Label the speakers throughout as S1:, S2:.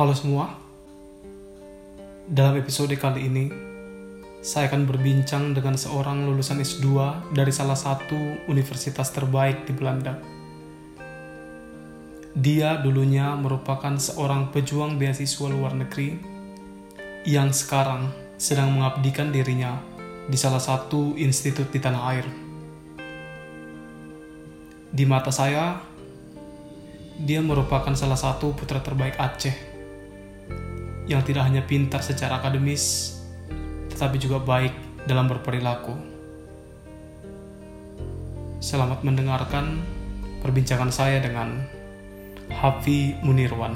S1: Halo semua. Dalam episode kali ini, saya akan berbincang dengan seorang lulusan S2 dari salah satu universitas terbaik di Belanda. Dia dulunya merupakan seorang pejuang beasiswa luar negeri yang sekarang sedang mengabdikan dirinya di salah satu institut di tanah air. Di mata saya, dia merupakan salah satu putra terbaik Aceh yang tidak hanya pintar secara akademis, tetapi juga baik dalam berperilaku. Selamat mendengarkan perbincangan saya dengan Hafi Munirwan.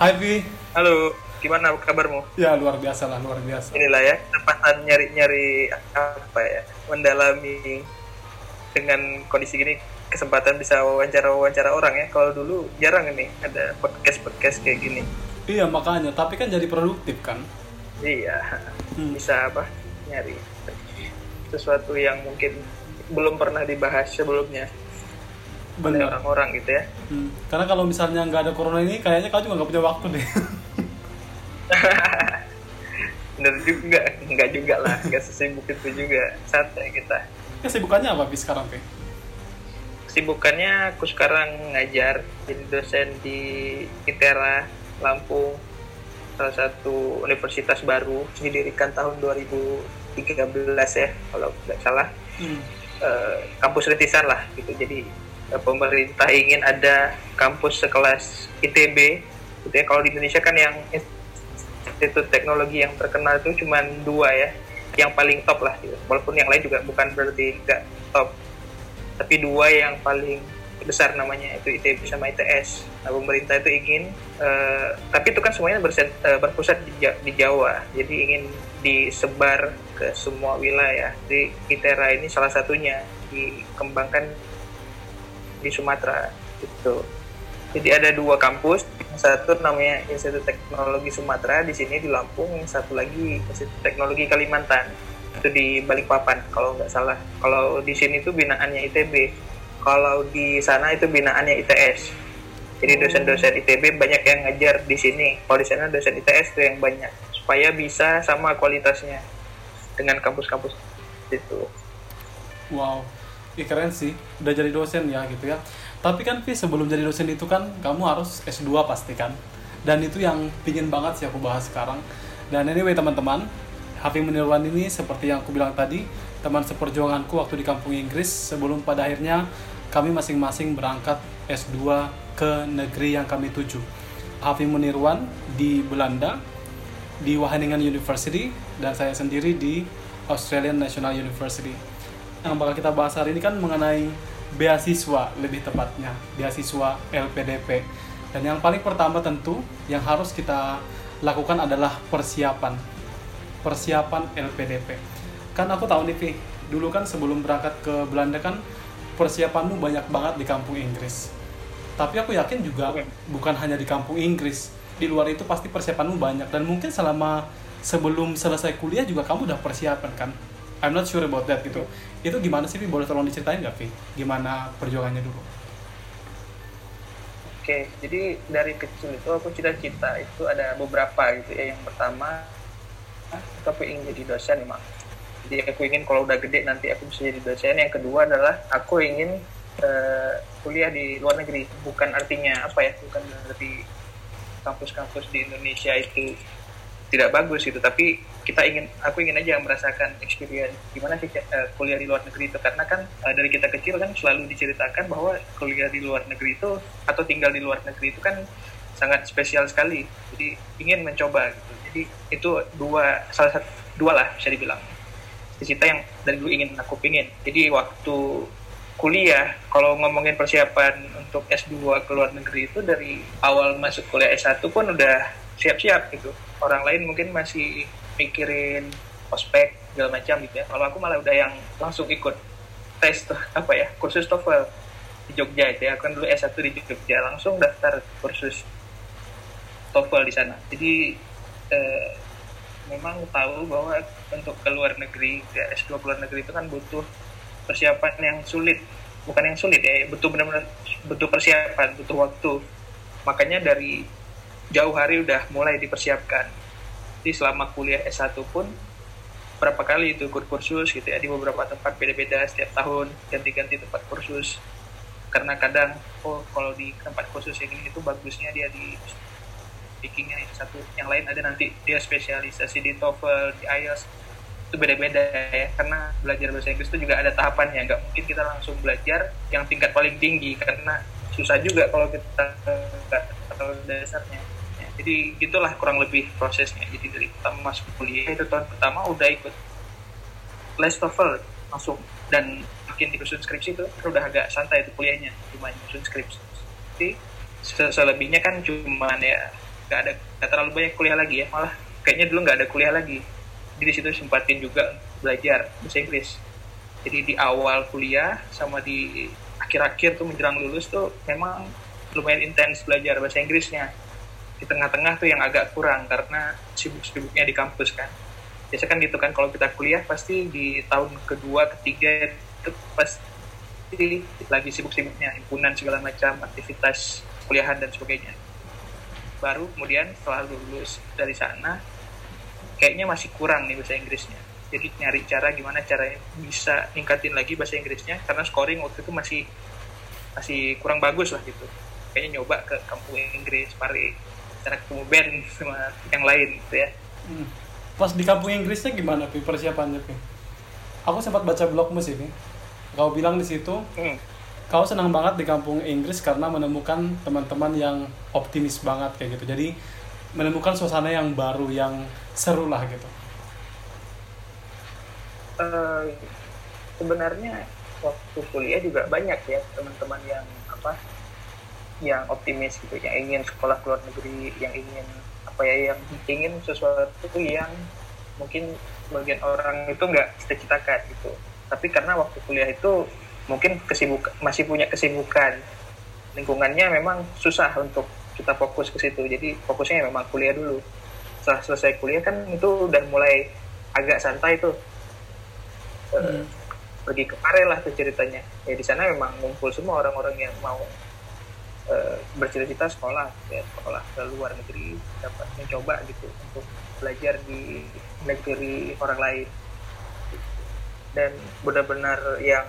S1: Hai Vi,
S2: Halo, gimana kabarmu?
S1: ya luar biasa lah, luar biasa.
S2: Inilah ya, kesempatan nyari-nyari apa ya, mendalami dengan kondisi gini, kesempatan bisa wawancara-wawancara orang ya. Kalau dulu jarang ini ada podcast-podcast kayak gini.
S1: Iya makanya, tapi kan jadi produktif kan?
S2: Iya,
S1: Hmm.
S2: bisa apa? Nyari sesuatu yang mungkin belum pernah dibahas sebelumnya oleh
S1: Bener.
S2: orang-orang gitu ya.
S1: Hmm. Karena kalau misalnya nggak ada corona ini, kayaknya kau juga nggak punya waktu deh.
S2: Bener juga, enggak juga lah, enggak sesibuk itu juga. Santai kita.
S1: Kesibukannya apa Vi sekarang Vi?
S2: Kesibukannya aku sekarang ngajar jadi dosen di ITERA Lampung salah satu universitas baru didirikan tahun 2013 ya kalau tidak salah.
S1: Hmm.
S2: Eh, kampus rintisan lah gitu. Jadi eh, pemerintah ingin ada kampus sekelas ITB gitu ya. Kalau di Indonesia kan yang institut teknologi yang terkenal itu cuma dua ya yang paling top lah gitu. walaupun yang lain juga bukan berarti nggak top tapi dua yang paling besar namanya itu ITB sama ITS. Nah pemerintah itu ingin, eh, tapi itu kan semuanya berset, eh, berpusat di, di Jawa, jadi ingin disebar ke semua wilayah. Di ITERA ini salah satunya dikembangkan di Sumatera gitu. Jadi ada dua kampus, satu namanya Institut Teknologi Sumatera di sini di Lampung, yang satu lagi Institut Teknologi Kalimantan itu di Balikpapan kalau nggak salah. Kalau di sini tuh binaannya ITB, kalau di sana itu binaannya ITS. Jadi dosen-dosen ITB banyak yang ngajar di sini. Kalau di sana dosen ITS tuh yang banyak supaya bisa sama kualitasnya dengan kampus-kampus itu.
S1: Wow, Ih, keren sih. Udah jadi dosen ya gitu ya. Tapi kan Vi sebelum jadi dosen itu kan kamu harus S2 pasti kan. Dan itu yang pingin banget sih aku bahas sekarang. Dan anyway teman-teman, Hafi Munirwan ini seperti yang aku bilang tadi, teman seperjuanganku waktu di kampung Inggris sebelum pada akhirnya kami masing-masing berangkat S2 ke negeri yang kami tuju. Hafi Munirwan di Belanda, di Wageningen University, dan saya sendiri di Australian National University yang bakal kita bahas hari ini kan mengenai beasiswa lebih tepatnya beasiswa LPDP dan yang paling pertama tentu yang harus kita lakukan adalah persiapan. Persiapan LPDP kan aku tahu nih Vi dulu kan sebelum berangkat ke Belanda kan persiapanmu banyak banget di kampung Inggris. Tapi aku yakin juga
S2: Oke.
S1: bukan hanya di kampung Inggris di luar itu pasti persiapanmu banyak. Dan mungkin selama sebelum selesai kuliah juga kamu udah persiapan kan I'm not sure about that gitu itu gimana sih Vi boleh tolong diceritain nggak Vi gimana perjuangannya dulu
S2: Oke, jadi dari kecil itu aku cita-cita itu ada beberapa gitu ya. Yang pertama, aku ingin jadi dosen emang. Jadi aku ingin kalau udah gede nanti aku bisa jadi dosen. Yang kedua adalah aku ingin eh, kuliah di luar negeri. Bukan artinya apa ya? Bukan berarti kampus-kampus di Indonesia itu tidak bagus gitu. Tapi kita ingin, aku ingin aja merasakan experience gimana sih eh, kuliah di luar negeri itu. Karena kan eh, dari kita kecil kan selalu diceritakan bahwa kuliah di luar negeri itu atau tinggal di luar negeri itu kan sangat spesial sekali. Jadi ingin mencoba gitu. Jadi itu dua salah satu dua lah bisa dibilang cita yang dari dulu ingin aku pingin. Jadi waktu kuliah, kalau ngomongin persiapan untuk S2 ke luar negeri itu dari awal masuk kuliah S1 pun udah siap-siap gitu. Orang lain mungkin masih mikirin ospek segala macam gitu ya. Kalau aku malah udah yang langsung ikut tes tuh apa ya kursus TOEFL di Jogja itu ya. Aku kan dulu S1 di Jogja langsung daftar kursus TOEFL di sana. Jadi eh, memang tahu bahwa untuk ke luar negeri ya S2 ke luar negeri itu kan butuh persiapan yang sulit bukan yang sulit ya butuh benar-benar butuh persiapan butuh waktu makanya dari jauh hari udah mulai dipersiapkan. Jadi selama kuliah S1 pun berapa kali itu ikut kursus gitu ya di beberapa tempat beda-beda setiap tahun ganti-ganti tempat kursus. Karena kadang oh kalau di tempat kursus yang ini itu bagusnya dia di speakingnya yang satu yang lain ada nanti dia spesialisasi di TOEFL di IELTS itu beda-beda ya. Karena belajar bahasa Inggris itu juga ada tahapannya nggak mungkin kita langsung belajar yang tingkat paling tinggi karena susah juga kalau kita nggak tahu dasarnya jadi gitulah kurang lebih prosesnya. Jadi dari pertama masuk kuliah itu tahun pertama udah ikut les TOEFL langsung. Dan makin disusun skripsi itu kan udah agak santai itu kuliahnya cuma nyusun skripsi. Jadi selebihnya kan cuma ya nggak ada gak terlalu banyak kuliah lagi ya malah kayaknya dulu nggak ada kuliah lagi. Jadi di situ sempatin juga belajar bahasa Inggris. Jadi di awal kuliah sama di akhir-akhir tuh menjelang lulus tuh memang lumayan intens belajar bahasa Inggrisnya di tengah-tengah tuh yang agak kurang karena sibuk-sibuknya di kampus kan. Biasa kan gitu kan kalau kita kuliah pasti di tahun kedua ketiga itu pasti lagi sibuk-sibuknya himpunan segala macam aktivitas kuliahan dan sebagainya. Baru kemudian setelah lulus dari sana kayaknya masih kurang nih bahasa Inggrisnya. Jadi nyari cara gimana caranya bisa ningkatin lagi bahasa Inggrisnya karena scoring waktu itu masih masih kurang bagus lah gitu. Kayaknya nyoba ke kampung Inggris Paris cara ketemu band sama yang lain gitu ya. Hmm.
S1: pas di kampung Inggrisnya gimana pi persiapannya pi? Aku sempat baca blogmu sih pi kau bilang di situ hmm. kau senang banget di kampung Inggris karena menemukan teman-teman yang optimis banget kayak gitu. Jadi menemukan suasana yang baru yang seru lah gitu.
S2: Uh, sebenarnya waktu kuliah juga banyak ya teman-teman yang apa yang optimis gitu yang ingin sekolah ke luar negeri yang ingin apa ya yang ingin sesuatu yang mungkin bagian orang itu nggak cita-citakan gitu. Tapi karena waktu kuliah itu mungkin kesibuk masih punya kesibukan. Lingkungannya memang susah untuk kita fokus ke situ. Jadi fokusnya memang kuliah dulu. Setelah selesai kuliah kan itu udah mulai agak santai tuh. Hmm. pergi ke Pare lah tuh ceritanya. Ya di sana memang ngumpul semua orang-orang yang mau Eh, bercita-cita sekolah ya sekolah ke luar negeri dapat mencoba gitu untuk belajar di negeri orang lain. Dan benar-benar yang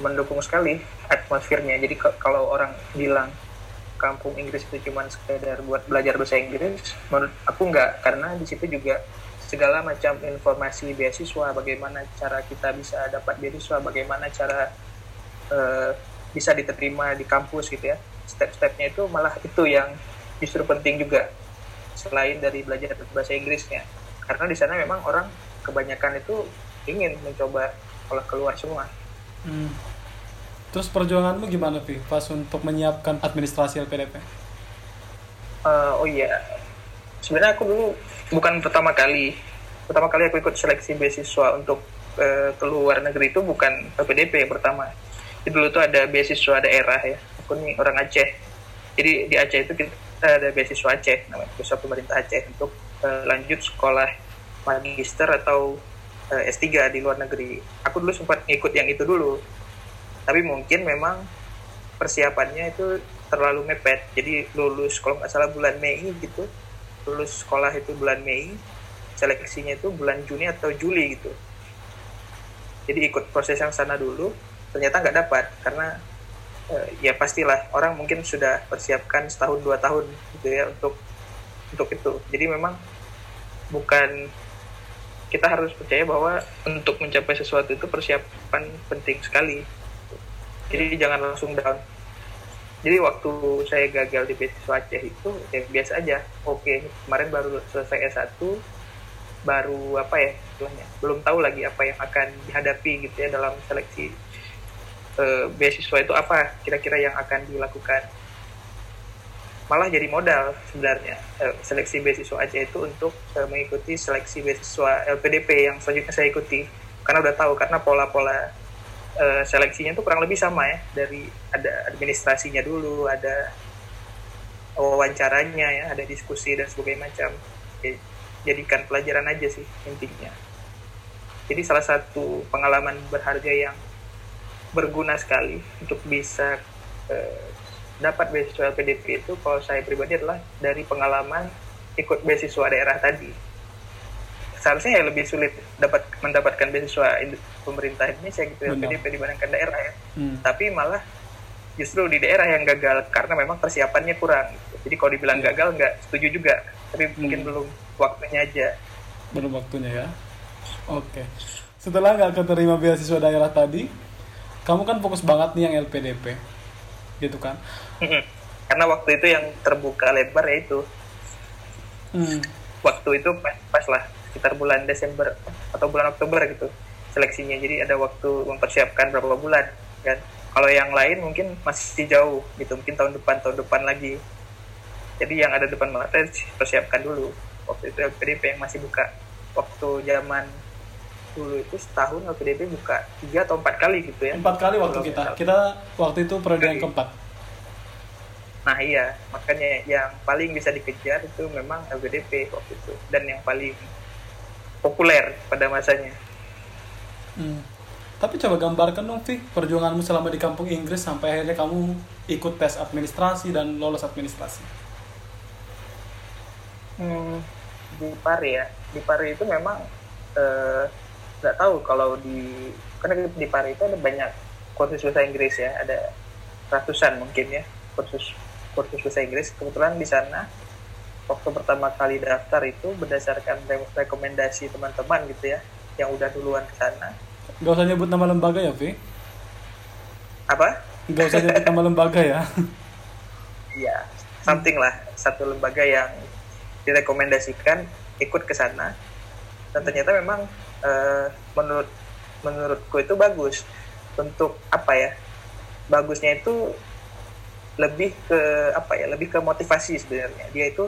S2: mendukung sekali atmosfernya. Jadi kalau orang bilang kampung Inggris itu cuma sekedar buat belajar bahasa Inggris menurut aku nggak. Karena di situ juga segala macam informasi beasiswa bagaimana cara kita bisa dapat beasiswa bagaimana cara uh, bisa diterima di kampus gitu ya step-stepnya itu malah itu yang justru penting juga selain dari belajar bahasa Inggrisnya karena di sana memang orang kebanyakan itu ingin mencoba kalau keluar semua. Hmm.
S1: Terus perjuanganmu gimana, Vi? Pas untuk menyiapkan administrasi LPDP?
S2: Uh, eh, oh iya, sebenarnya aku dulu bukan pertama kali. Pertama kali aku ikut seleksi beasiswa untuk uh, keluar negeri itu bukan LPDP yang pertama. Dulu tuh ada beasiswa daerah ya. Aku nih orang Aceh. Jadi di Aceh itu kita ada beasiswa Aceh namanya beasiswa pemerintah Aceh untuk uh, lanjut sekolah magister atau uh, eh, S3 di luar negeri. Aku dulu sempat ngikut yang itu dulu. Tapi mungkin memang persiapannya itu terlalu mepet. Jadi lulus kalau nggak salah bulan Mei gitu lulus sekolah itu bulan Mei seleksinya itu bulan Juni atau Juli gitu. Jadi ikut proses yang sana dulu ternyata nggak dapat karena uh, ya pastilah orang mungkin sudah persiapkan setahun dua tahun gitu ya untuk untuk itu. Jadi memang bukan kita harus percaya bahwa untuk mencapai sesuatu itu persiapan penting sekali. Jadi jangan langsung down. Jadi waktu saya gagal di beasiswa Aceh itu ya biasa aja. Oke kemarin baru selesai S1 baru apa ya istilahnya belum tahu lagi apa yang akan dihadapi gitu ya dalam seleksi uh, beasiswa itu apa kira-kira yang akan dilakukan? Malah jadi modal sebenarnya. Uh, seleksi beasiswa aja itu untuk uh, mengikuti seleksi beasiswa LPDP yang selanjutnya saya ikuti. Karena udah tahu karena pola-pola uh, seleksinya itu kurang lebih sama ya. Dari ada administrasinya dulu ada wawancaranya ya ada diskusi dan sebagainya macam. Ya, jadikan pelajaran aja sih intinya. Jadi salah satu pengalaman berharga yang berguna sekali untuk bisa eh, dapat beasiswa LPDP itu kalau saya pribadi adalah dari pengalaman ikut beasiswa daerah tadi seharusnya ya lebih sulit dapat mendapatkan beasiswa pemerintah Indonesia gitu
S1: Benar.
S2: LPDP dibandingkan daerah ya
S1: Hmm.
S2: tapi malah justru di daerah yang gagal karena memang persiapannya kurang gitu. jadi kalau dibilang
S1: Iya.
S2: gagal nggak setuju juga tapi mungkin
S1: Hmm.
S2: belum waktunya aja
S1: belum waktunya ya oke setelah nggak keterima beasiswa daerah tadi kamu kan fokus banget nih yang LPDP gitu kan?
S2: Karena waktu itu yang terbuka lebar yaitu
S1: hmm.
S2: waktu itu pas, pas lah sekitar bulan Desember atau bulan Oktober gitu seleksinya. Jadi ada waktu mempersiapkan berapa bulan kan? Kalau yang lain mungkin masih jauh gitu mungkin tahun depan tahun depan lagi. Jadi yang ada depan mata persiapkan dulu. Waktu itu LPDP yang masih buka. Waktu zaman dulu itu setahun LPDP buka tiga atau empat kali gitu ya.
S1: Empat kali waktu kita. kita waktu itu periode yang keempat.
S2: Nah iya, makanya yang paling bisa dikejar itu memang LPDP waktu itu. Dan yang paling populer pada masanya.
S1: Hmm. Tapi coba gambarkan dong, Vi, perjuanganmu selama di kampung Inggris sampai akhirnya kamu ikut tes administrasi dan lolos administrasi.
S2: Hmm, di Pari ya, di Pari itu memang eh, nggak tahu kalau di karena di Pari itu ada banyak kursus bahasa Inggris ya, ada ratusan mungkin ya kursus kursus bahasa Inggris. Kebetulan di sana waktu pertama kali daftar itu berdasarkan re- rekomendasi teman-teman gitu ya, yang udah duluan ke sana.
S1: Gak usah nyebut nama lembaga ya, Vi?
S2: Apa?
S1: Gak usah nyebut nama lembaga ya.
S2: ya something lah satu lembaga yang direkomendasikan ikut ke sana dan ternyata memang eh, menurut menurutku itu bagus. Untuk apa ya? Bagusnya itu lebih ke apa ya? Lebih ke motivasi sebenarnya. Dia itu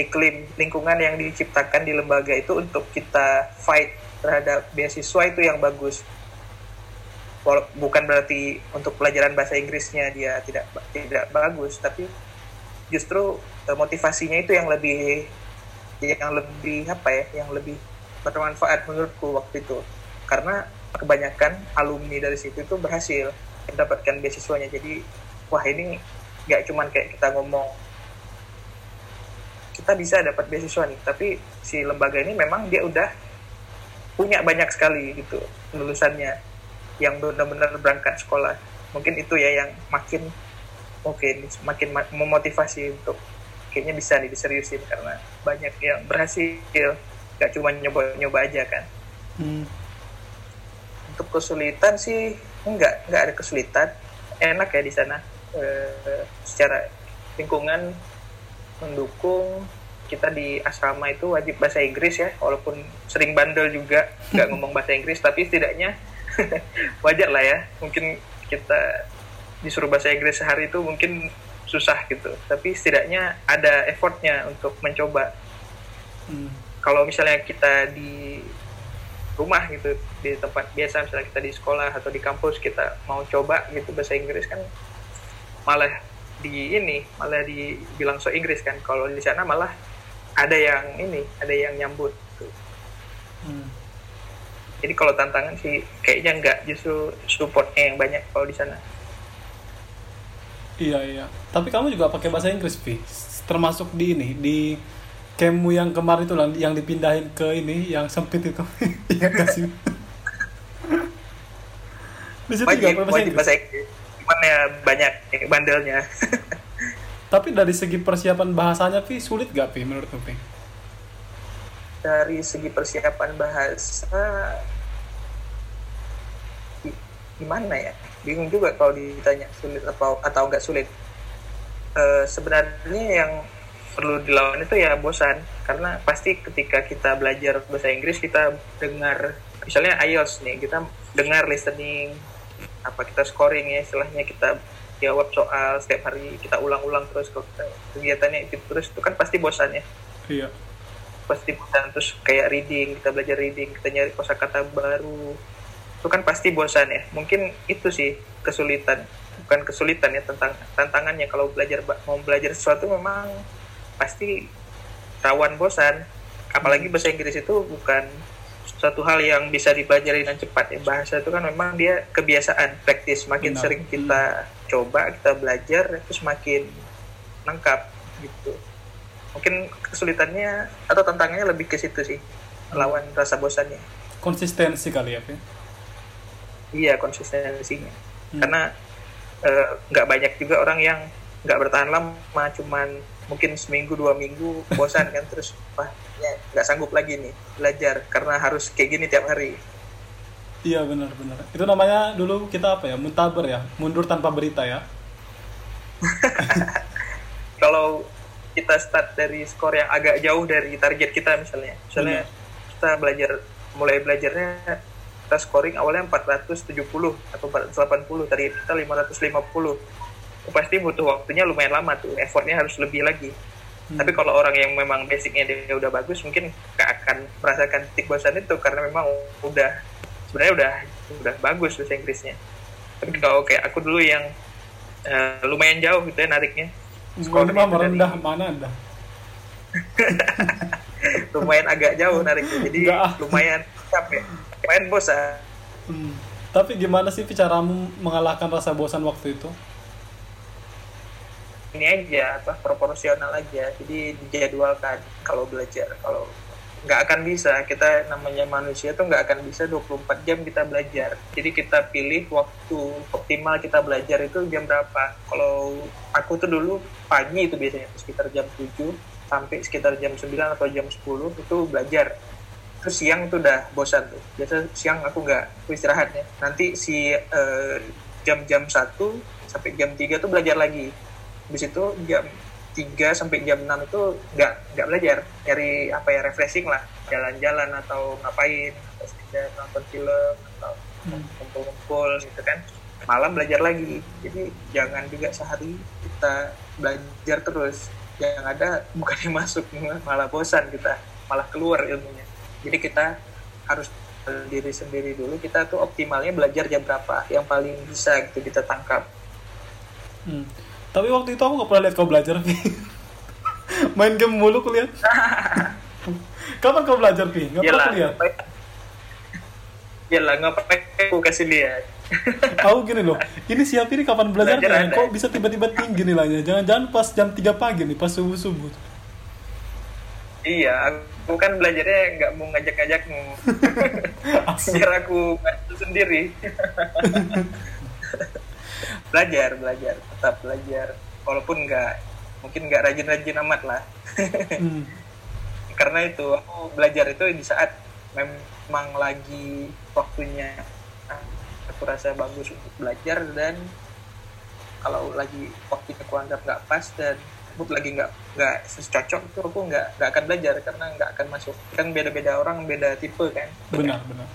S2: iklim lingkungan yang diciptakan di lembaga itu untuk kita fight terhadap beasiswa itu yang bagus. Bukan berarti untuk pelajaran bahasa Inggrisnya dia tidak tidak bagus tapi justru eh, motivasinya itu yang lebih yang lebih apa ya? Yang lebih bermanfaat menurutku waktu itu. Karena kebanyakan alumni dari situ itu berhasil mendapatkan beasiswanya. Jadi wah ini nggak cuman kayak kita ngomong kita bisa dapat beasiswa nih. Tapi si lembaga ini memang dia udah punya banyak sekali gitu lulusannya yang benar-benar berangkat sekolah. Mungkin itu ya yang makin oke ini makin ma- memotivasi untuk kayaknya bisa nih diseriusin karena banyak yang berhasil nggak cuma nyoba-nyoba aja kan.
S1: Hmm.
S2: untuk kesulitan sih enggak enggak ada kesulitan. Enak ya di sana. Eh, secara lingkungan mendukung. Kita di asrama itu wajib bahasa Inggris ya walaupun sering bandel juga. Nggak ngomong bahasa Inggris tapi setidaknya wajar lah ya. Mungkin kita disuruh bahasa Inggris sehari itu mungkin susah gitu. Tapi setidaknya ada effortnya untuk mencoba.
S1: Hmm.
S2: Kalau misalnya kita di rumah gitu di tempat biasa misalnya kita di sekolah atau di kampus kita mau coba gitu bahasa Inggris kan malah di ini malah dibilang so Inggris kan kalau di sana malah ada yang ini ada yang nyambut gitu.
S1: Hmm.
S2: jadi kalau tantangan sih kayaknya enggak justru supportnya yang banyak kalau di sana
S1: Iya iya. Tapi kamu juga pakai bahasa Inggris, Vi. Termasuk di ini di campmu yang kemarin itu yang dipindahin ke ini yang sempit itu. Iya kasih. di situ juga
S2: wajib
S1: bahasa
S2: wajib
S1: Inggris.
S2: bahasa Inggris cuman ya banyak bandelnya
S1: Tapi dari segi persiapan bahasanya, Vi, sulit gak, Vi, menurutmu, Vi?
S2: dari segi persiapan bahasa gi- gimana ya bingung juga kalau ditanya sulit atau atau nggak sulit Eh, sebenarnya yang perlu dilawan itu ya bosan. Karena pasti ketika kita belajar bahasa Inggris kita dengar misalnya IELTS nih kita dengar listening apa kita scoring ya istilahnya kita jawab soal setiap hari kita ulang-ulang terus kalau kita kegiatannya itu terus itu kan pasti bosan ya.
S1: Iya.
S2: pasti bosan terus kayak reading kita belajar reading kita nyari kosakata baru itu kan pasti bosan ya. Mungkin itu sih kesulitan bukan kesulitan ya tentang tantangannya kalau belajar mau belajar sesuatu memang pasti rawan bosan. Apalagi bahasa Inggris itu bukan suatu hal yang bisa dipelajari dengan cepat. Ya bahasa itu kan memang dia kebiasaan praktis. Makin
S1: Benar.
S2: sering kita coba kita belajar itu semakin lengkap gitu. Mungkin kesulitannya atau tantangannya lebih ke situ sih melawan rasa bosannya.
S1: Konsistensi kali ya Pi?
S2: iya konsistensinya.
S1: Hmm.
S2: karena eh, nggak banyak juga orang yang nggak bertahan lama cuman mungkin seminggu dua minggu bosan kan terus wah ya nggak sanggup lagi nih belajar karena harus kayak gini tiap hari.
S1: Iya benar-benar itu namanya dulu kita apa ya muntaber ya mundur tanpa berita ya.
S2: Kalau kita start dari skor yang agak jauh dari target kita misalnya. Misalnya kita belajar mulai belajarnya kita scoring awalnya 470 atau 480 target kita 550 itu pasti butuh waktunya lumayan lama tuh effortnya harus lebih lagi.
S1: Hmm.
S2: tapi kalau orang yang memang basicnya dia udah bagus mungkin gak akan merasakan titik bosan itu karena memang udah sebenarnya udah udah bagus bahasa Inggrisnya. Tapi kalau kayak aku dulu yang eh, lumayan jauh gitu ya nariknya.
S1: Sekolah mah merendah
S2: dari-
S1: mana anda?
S2: Lumayan agak jauh nariknya jadi lumayan capek. Lumayan bosan.
S1: Hmm. Tapi gimana sih caramu mengalahkan rasa bosan waktu itu?
S2: Ini aja apa proporsional aja. Jadi dijadwalkan kalau belajar. Kalau nggak akan bisa kita namanya manusia tuh nggak akan bisa 24 jam kita belajar. Jadi kita pilih waktu optimal kita belajar itu jam berapa. Kalau aku tuh dulu pagi itu biasanya sekitar jam 7 sampai sekitar jam 9 atau jam 10 itu belajar. Terus siang itu udah bosan tuh. Biasa siang aku nggak aku istirahat ya nanti si eh, jam-jam 1 sampai jam 3 tuh belajar lagi habis itu jam 3 sampai jam 6 itu nggak nggak belajar. Nyari apa ya refreshing lah. Jalan-jalan atau ngapain. Atau sekedar nonton film atau
S1: Hmm.
S2: kumpul-kumpul gitu kan. Malam belajar lagi. Jadi jangan juga sehari kita belajar terus. Yang ada bukannya masuk malah bosan kita. Malah keluar ilmunya. Jadi kita harus diri sendiri dulu. Kita tuh optimalnya belajar jam berapa yang paling bisa gitu kita tangkap.
S1: Hmm. Tapi waktu itu aku gak pernah lihat kau belajar Pi. Main game mulu kuliah. Kapan kau belajar Pi? Gak pernah kuliah.
S2: Iyalah, ngapain aku kasih lihat.
S1: Aku gini loh, ini siapa ini kapan belajar
S2: Belajar.
S1: Kok bisa tiba-tiba tinggi nilainya? Jangan-jangan pas jam 3 pagi nih, pas subuh-subuh.
S2: iya, aku kan belajarnya nggak mau ngajak-ngajakmu. Biar aku sendiri. Belajar, belajar, tetap belajar. Walaupun nggak, mungkin nggak rajin-rajin amat lah.
S1: Hmm.
S2: Karena itu aku belajar itu di saat memang lagi waktunya aku rasa bagus untuk belajar dan kalau lagi waktunya aku anggap nggak pas dan mood lagi nggak nggak cocok itu aku nggak nggak akan belajar karena nggak akan masuk kan beda-beda orang beda tipe kan
S1: Benar, benar.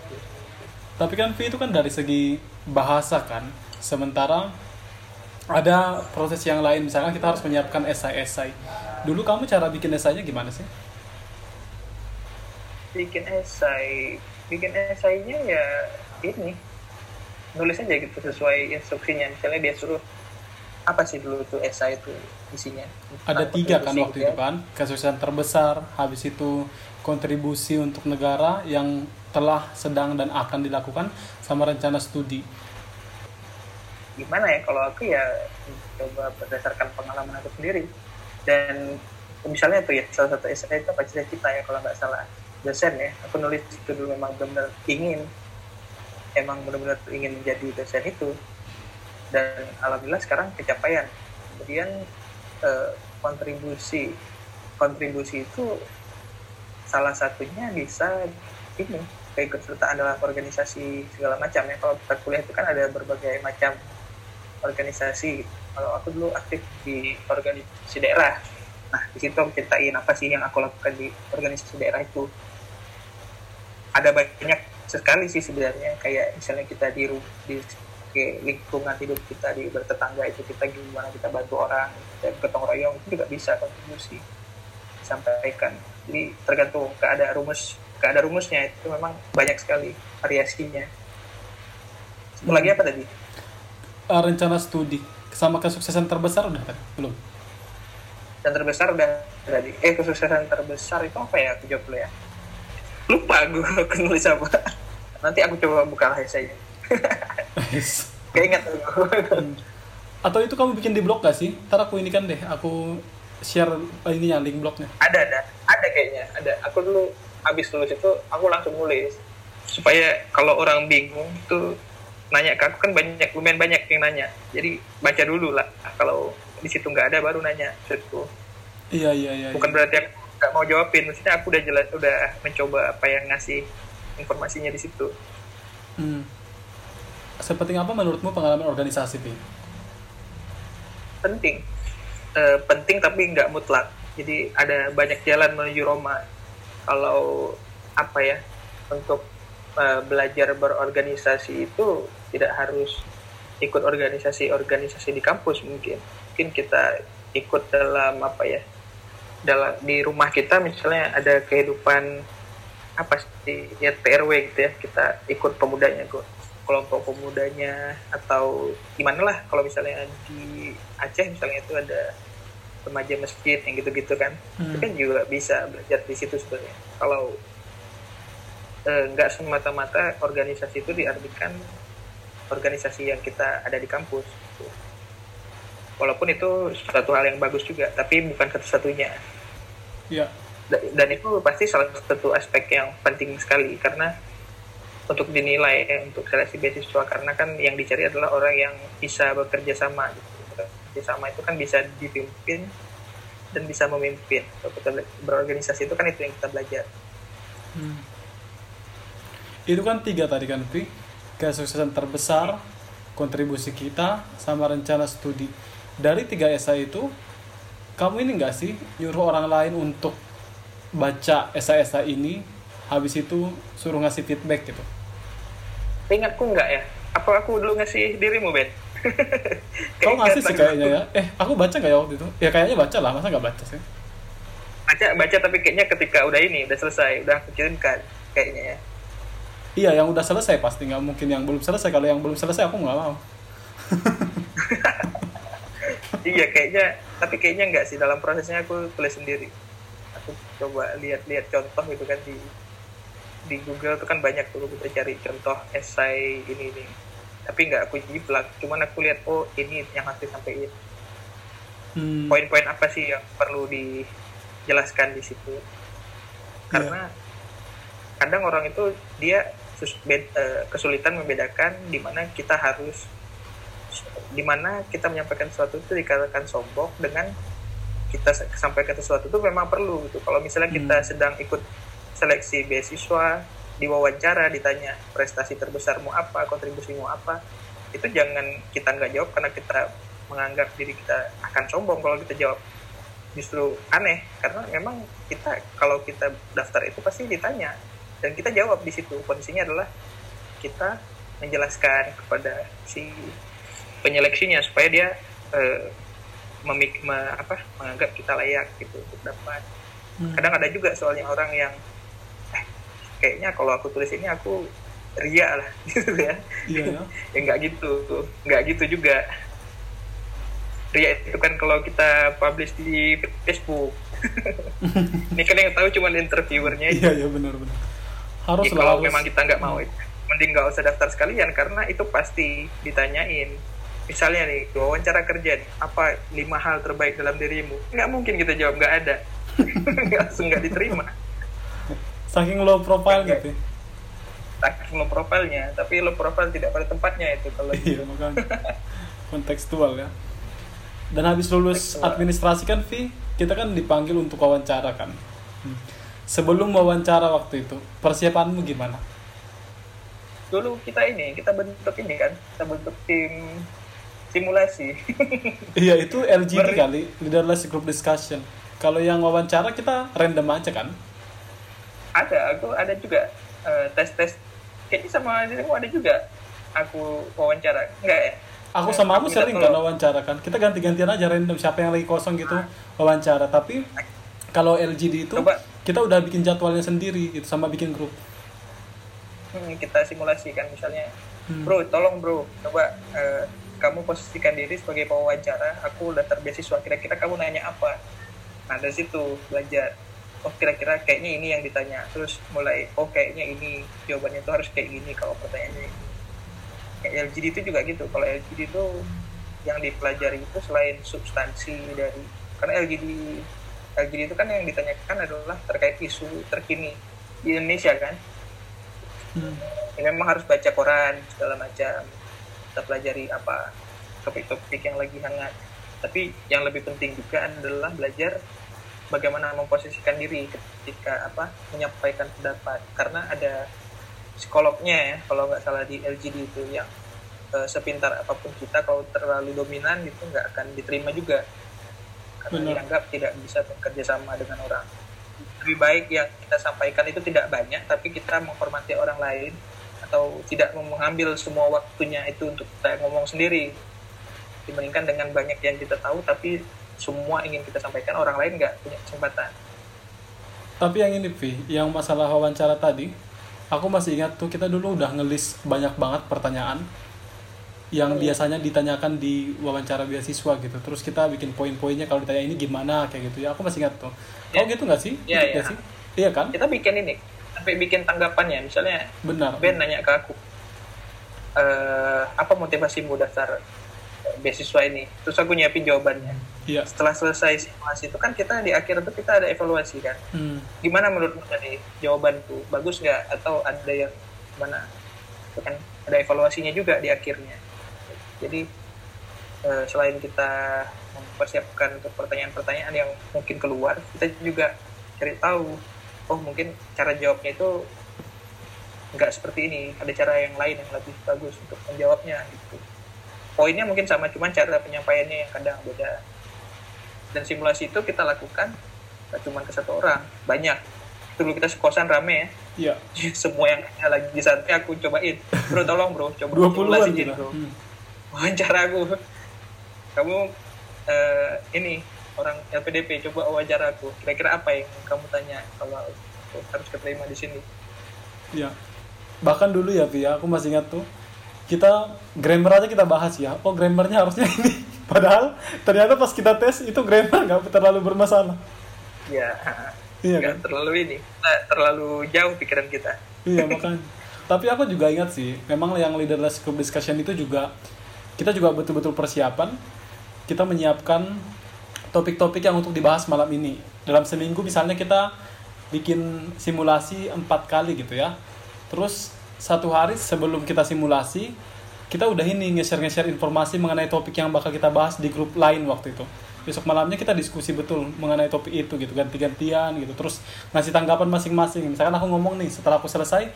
S1: Tapi kan Pi itu kan dari segi bahasa kan. Sementara ada proses yang lain, misalkan kita harus menyiapkan esai-esai. Dulu kamu cara bikin esainya gimana sih?
S2: bikin esai bikin esainya ya ini nulis aja gitu sesuai instruksinya misalnya dia suruh apa sih dulu tuh esai itu isinya
S1: Ada tiga kan waktu itu kan, kesuksesan terbesar, habis itu kontribusi untuk negara yang telah, sedang, dan akan dilakukan, sama rencana studi.
S2: Gimana ya kalau aku ya coba berdasarkan pengalaman aku sendiri. Dan misalnya tuh ya salah satu esai itu apa cita-cita ya kalau nggak salah. Dosen ya aku nulis itu dulu memang benar ingin emang benar-benar ingin menjadi dosen itu. Dan alhamdulillah sekarang pencapaian. Kemudian eh, kontribusi kontribusi itu salah satunya bisa ini keikutsertaan dalam organisasi segala macam ya. Kalau kita kuliah itu kan ada berbagai macam organisasi. Kalau aku dulu aktif di organisasi daerah. Nah di situ aku ceritain apa sih yang aku lakukan di organisasi daerah itu. Ada banyak sekali sih sebenarnya. Kayak misalnya kita di di lingkungan hidup kita di bertetangga itu kita gimana kita bantu orang kita gotong royong itu juga bisa kontribusi. Sampaikan. Jadi tergantung keadaan rumus keadaan rumusnya itu memang banyak sekali variasinya. Satu lagi apa tadi
S1: Eh, rencana studi sama kesuksesan terbesar udah kan? Belum?
S2: yang terbesar udah tadi. Eh kesuksesan terbesar itu apa ya? Aku jawab dulu ya. Lupa gue aku nulis apa. Nanti aku coba buka esainya keinget aku.
S1: Atau itu kamu bikin di blog gak sih? Ntar aku ini kan deh, aku share ininya link blognya.
S2: ada ada. Ada kayaknya ada. Aku dulu habis lulus itu aku langsung nulis. Supaya kalau orang bingung tuh nanya ke aku kan banyak lumayan banyak yang nanya. Jadi baca dulu lah. Kalau di situ nggak ada baru nanya. Maksudku
S1: Iya iya iya.
S2: bukan berarti aku nggak mau jawabin. Maksudnya aku udah jelas udah mencoba apa yang ngasih informasinya di situ.
S1: Hmm. Sepenting apa menurutmu pengalaman organisasi, Pi?
S2: penting. Eh, penting tapi nggak mutlak. Jadi ada banyak jalan menuju Roma. Kalau apa ya untuk eh, belajar berorganisasi itu tidak harus ikut organisasi-organisasi di kampus mungkin. Mungkin kita ikut dalam apa ya dalam di rumah kita misalnya ada kehidupan apa sih ya TRW gitu ya kita ikut pemudanya kok kelompok pemudanya atau di mana lah kalau misalnya di Aceh misalnya itu ada remaja masjid yang gitu-gitu kan. Itu
S1: Hmm.
S2: kan juga bisa belajar di situ sebenarnya. Kalau eh, nggak semata-mata organisasi itu diartikan organisasi yang kita ada di kampus walaupun itu suatu hal yang bagus juga tapi bukan satu-satunya. Da- dan itu pasti salah satu aspek yang penting sekali karena untuk dinilai eh, untuk seleksi beasiswa karena kan yang dicari adalah orang yang bisa bekerja sama gitu. bekerja sama itu kan bisa dipimpin dan bisa memimpin kalau kita bela- berorganisasi itu kan itu yang kita belajar
S1: Hmm. Itu kan tiga tadi kan, Pi. Kesuksesan terbesar, kontribusi kita, sama rencana studi. Dari tiga esai itu, kamu ini nggak sih nyuruh orang lain untuk baca esai-esai ini, habis itu suruh ngasih feedback gitu?
S2: ingatku enggak ya apa aku dulu ngasih dirimu Ben
S1: Kau ngasih sih kayaknya ya. Eh, aku baca nggak ya waktu itu? Ya kayaknya baca lah, masa nggak baca sih?
S2: baca baca tapi kayaknya ketika udah ini udah selesai udah aku kirimkan kayaknya ya
S1: Iya, yang udah selesai pasti nggak mungkin yang belum selesai. Kalau yang belum selesai aku nggak mau.
S2: iya kayaknya tapi kayaknya enggak sih. Dalam prosesnya aku tulis sendiri. Aku coba lihat-lihat contoh gitu kan di di Google tuh kan banyak tuh kita cari contoh esai ini ini. Tapi nggak aku jiplak. Cuman aku lihat oh ini yang harus disampaikan
S1: Hmm.
S2: poin-poin apa sih yang perlu dijelaskan di situ? Karena kadang orang itu dia sus- bed- eh, kesulitan membedakan di mana kita harus di mana kita menyampaikan sesuatu itu dikatakan sombong dengan kita sa- sampaikan sesuatu itu memang perlu gitu. Kalau misalnya kita
S1: Hmm.
S2: sedang ikut seleksi beasiswa diwawancara ditanya prestasi terbesarmu apa kontribusimu apa itu jangan kita nggak jawab karena kita menganggap diri kita akan sombong kalau kita jawab. Justru aneh karena memang kita kalau kita daftar itu pasti ditanya dan kita jawab di situ. Kondisinya adalah kita menjelaskan kepada si penyeleksinya supaya dia eh, memik me- apa menganggap kita layak gitu untuk dapat.
S1: Hmm.
S2: kadang ada juga soalnya orang yang eh, kayaknya kalau aku tulis ini aku ria lah gitu ya.
S1: Iya ya.
S2: ya nggak gitu. Nggak gitu juga. Ria itu kan kalau kita publish di Facebook. Ini kan yang tahu cuma interviewernya
S1: Iya iya benar benar. Harus
S2: Ya, kalau
S1: harus.
S2: memang kita nggak mau itu mending nggak usah daftar sekalian karena itu pasti ditanyain misalnya nih wawancara kerja apa lima hal terbaik dalam dirimu nggak mungkin kita jawab nggak ada nggak langsung nggak diterima
S1: Saking low profile gitu. ya.
S2: saking lo profilnya tapi lo profil tidak pada tempatnya itu kalau
S1: Iya makanya kontekstual ya. Dan habis lulus
S2: Kontekstual.
S1: administrasi kan Vi, kita kan dipanggil untuk wawancara kan. Hmm. Sebelum wawancara waktu itu, persiapanmu gimana?
S2: dulu kita ini kita bentuk ini kan kita bentuk tim simulasi
S1: Iya itu LGD
S2: Beri-
S1: kali, leaderless group discussion. Kalau yang wawancara kita random aja kan?
S2: ada aku ada juga eh, tes-tes kayaknya sama dirimu ada juga aku wawancara enggak ya
S1: Aku sama kamu
S2: aku
S1: sering kan wawancara kan. Kita ganti-gantian aja random siapa yang lagi kosong gitu wawancara. Tapi kalau LGD itu
S2: Coba.
S1: Kita udah bikin jadwalnya sendiri gitu sama bikin grup.
S2: Hmm, kita simulasi kan misalnya.
S1: Hmm.
S2: bro tolong bro. Coba eh, kamu posisikan diri sebagai pewawancara. Aku daftar beasiswa kira-kira kamu nanya apa? Nah dari situ belajar. Oh kira-kira kayaknya ini yang ditanya. Terus mulai oh kayaknya ini. Jawabannya itu harus kayak gini kalau pertanyaannya kayak LGD itu juga gitu. Kalau LGD itu yang dipelajari itu selain substansi dari karena LGD LGD itu kan yang ditanyakan adalah terkait isu terkini di Indonesia kan?
S1: Hmm.
S2: ya memang harus baca koran segala macam. Kita pelajari apa topik-topik yang lagi hangat. Tapi yang lebih penting juga adalah belajar bagaimana memposisikan diri ketika apa menyampaikan pendapat. Karena ada psikolognya ya kalau nggak salah di LGD itu yang eh, sepintar apa pun kita kalau terlalu dominan gitu nggak akan diterima juga karena
S1: Benar.
S2: dianggap tidak bisa bekerja sama dengan orang. Lebih baik yang kita sampaikan itu tidak banyak tapi kita menghormati orang lain atau tidak mengambil semua waktunya itu untuk kita ngomong sendiri. Dibandingkan dengan banyak yang kita tahu tapi semua ingin kita sampaikan orang lain nggak punya kesempatan.
S1: Tapi yang ini Vi, yang masalah wawancara tadi, aku masih ingat tuh kita dulu udah ngelis banyak banget pertanyaan yang biasanya ditanyakan di wawancara beasiswa gitu. Terus kita bikin poin-poinnya kalau ditanya ini gimana kayak gitu ya. Aku masih ingat tuh. Kau
S2: Ya.
S1: gitu nggak sih? Ikut
S2: ya.
S1: nggak sih? Iya kan?
S2: kita bikin ini sampai bikin tanggapannya misalnya
S1: Benar.
S2: Ben nanya ke aku eh apa motivasimu daftar beasiswa ini terus aku nyiapin jawabannya
S1: Iya.
S2: setelah selesai simulasi itu kan kita di akhir itu kita ada evaluasi kan
S1: Hmm.
S2: gimana menurutmu tadi jawabanku bagus nggak atau ada yang mana itu kan ada evaluasinya juga di akhirnya jadi eh, selain kita mempersiapkan untuk pertanyaan-pertanyaan yang mungkin keluar kita juga cari tahu oh mungkin cara jawabnya itu nggak seperti ini. Ada cara yang lain yang lebih bagus untuk menjawabnya gitu. Poinnya mungkin sama cuman cara penyampaiannya yang kadang beda. Dan simulasi itu kita lakukan nggak cuma ke satu orang banyak. Dulu kita sekosan rame ya.
S1: Iya.
S2: semua yang lagi santai aku cobain. Bro tolong bro coba
S1: 20-an
S2: simulasiin,
S1: kita.
S2: bro
S1: Hmm.
S2: Wawancara aku kamu eh, ini orang LPDP coba wawancara aku kira-kira apa yang kamu tanya kalau harus keterima di sini
S1: Iya. Bahkan dulu ya, Vi, ya, aku masih ingat tuh. Kita grammar aja kita bahas ya. Oh, grammarnya harusnya ini. Padahal ternyata pas kita tes itu grammar nggak terlalu bermasalah.
S2: ya
S1: Iya kan?
S2: terlalu ini terlalu jauh pikiran kita
S1: Iya makanya. Tapi aku juga ingat sih, memang yang leaderless group discussion itu juga kita juga betul-betul persiapan. Kita menyiapkan topik-topik yang untuk dibahas malam ini. Dalam seminggu misalnya kita bikin simulasi empat kali gitu ya. Terus satu hari sebelum kita simulasi, kita udah ini nge-share-nge-share informasi mengenai topik yang bakal kita bahas di grup lain waktu itu. Besok malamnya kita diskusi betul mengenai topik itu gitu, ganti-gantian gitu. Terus ngasih tanggapan masing-masing. Misalkan aku ngomong nih, setelah aku selesai,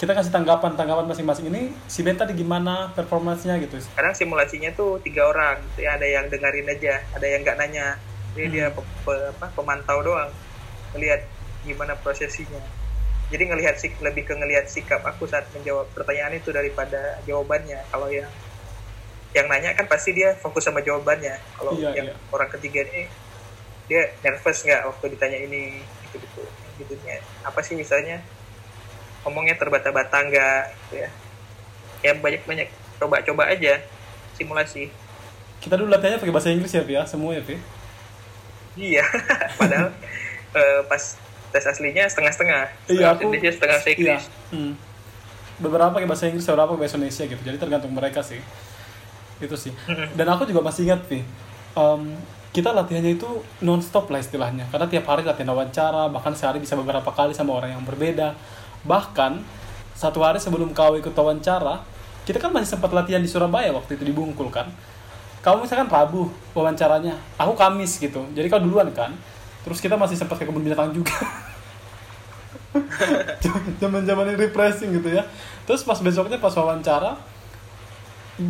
S1: kita kasih tanggapan tanggapan masing-masing ini si Ben tadi gimana performansnya gitu.
S2: kadang simulasinya tuh tiga orang gitu ya ada yang dengerin aja ada yang nggak nanya. Jadi dia pe- pe- apa, pemantau doang ngelihat gimana prosesinya. Jadi ngelihat sik lebih ke ngelihat sikap aku saat menjawab pertanyaan itu daripada jawabannya. Kalau yang yang nanya kan pasti dia fokus sama jawabannya. Kalau
S1: Iya,
S2: yang
S1: iya.
S2: orang ketiga ini dia nervous nggak waktu ditanya ini gitu gitu gitunya apa sih misalnya ngomongnya terbata-bata nggak gitu ya ya banyak-banyak coba-coba aja simulasi
S1: Kita dulu latihannya pakai bahasa Inggris ya, ya, semua ya, Vi.
S2: iya padahal eh, pas tes aslinya setengah-setengah
S1: Iya, aku
S2: Indonesia setengah bahasa Inggris
S1: Iya. Hmm. Beberapa pakai bahasa Inggris, beberapa pakai bahasa Indonesia gitu. Jadi tergantung mereka sih. Itu sih. Dan aku juga masih ingat nih, em, kita latihannya itu non-stop lah istilahnya. Karena tiap hari latihan wawancara, bahkan sehari bisa beberapa kali sama orang yang berbeda. Bahkan satu hari sebelum kau ikut wawancara, kita kan masih sempat latihan di Surabaya waktu itu di Bungkul kan. Kamu misalkan Rabu wawancaranya, aku Kamis gitu. Jadi kau duluan kan. Terus kita masih sempat ke kebun binatang juga. zaman zaman refreshing gitu ya terus pas besoknya pas wawancara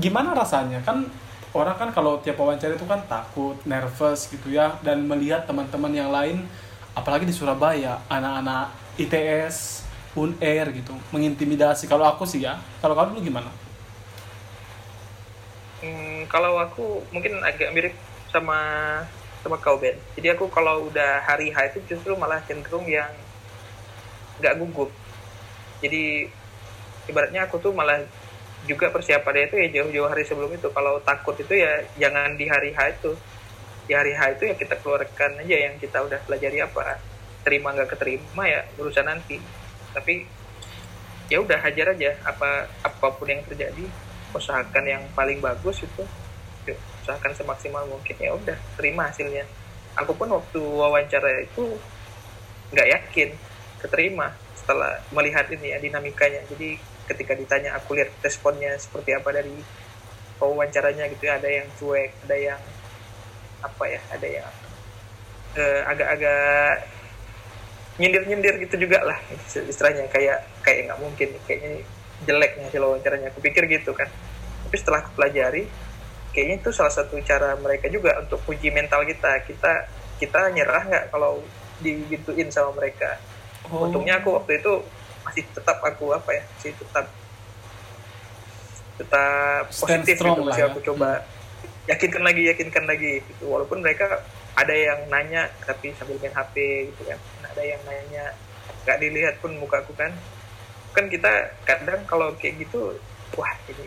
S1: gimana rasanya kan orang kan kalau tiap wawancara itu kan takut nervous gitu ya dan melihat teman-teman yang lain apalagi di Surabaya anak-anak ITS Unair gitu mengintimidasi. Kalau aku sih ya kalau kamu dulu gimana?
S2: Hmm, kalau aku mungkin agak mirip sama sama kau Ben. Jadi aku kalau udah hari H itu justru malah cenderung yang nggak gugup. Jadi ibaratnya aku tuh malah juga persiapannya itu ya jauh-jauh hari sebelum itu. Kalau takut itu ya jangan di hari H itu. Di hari H itu ya kita keluarkan aja yang kita udah pelajari apa. Terima nggak keterima ya urusan nanti tapi ya udah hajar aja. Apa apa pun yang terjadi usahakan yang paling bagus itu. Yuk, usahakan semaksimal mungkin. Ya udah terima hasilnya. Aku pun waktu wawancara itu nggak yakin keterima setelah melihat ini ya dinamikanya. Jadi ketika ditanya aku lihat responnya seperti apa dari wawancaranya gitu ya ada yang cuek ada yang apa ya ada yang eh, agak-agak nyindir-nyindir gitu juga lah istilahnya. Kayak kayak nggak mungkin kayaknya jelek hasil wawancaranya. Aku pikir gitu kan. Tapi setelah aku pelajari kayaknya itu salah satu cara mereka juga untuk uji mental kita. Kita kita nyerah nggak kalau digituin sama mereka? Oh. untungnya aku waktu itu masih tetap aku apa ya masih tetap tetap
S1: Stand
S2: positif gitu
S1: lah
S2: masih
S1: ya.
S2: aku coba yakinkan lagi yakinkan lagi gitu. Walaupun mereka ada yang nanya tapi sambil main HP gitu kan. Ada yang nanya nggak dilihat pun muka aku kan. Kan kita kadang kalau kayak gitu wah ini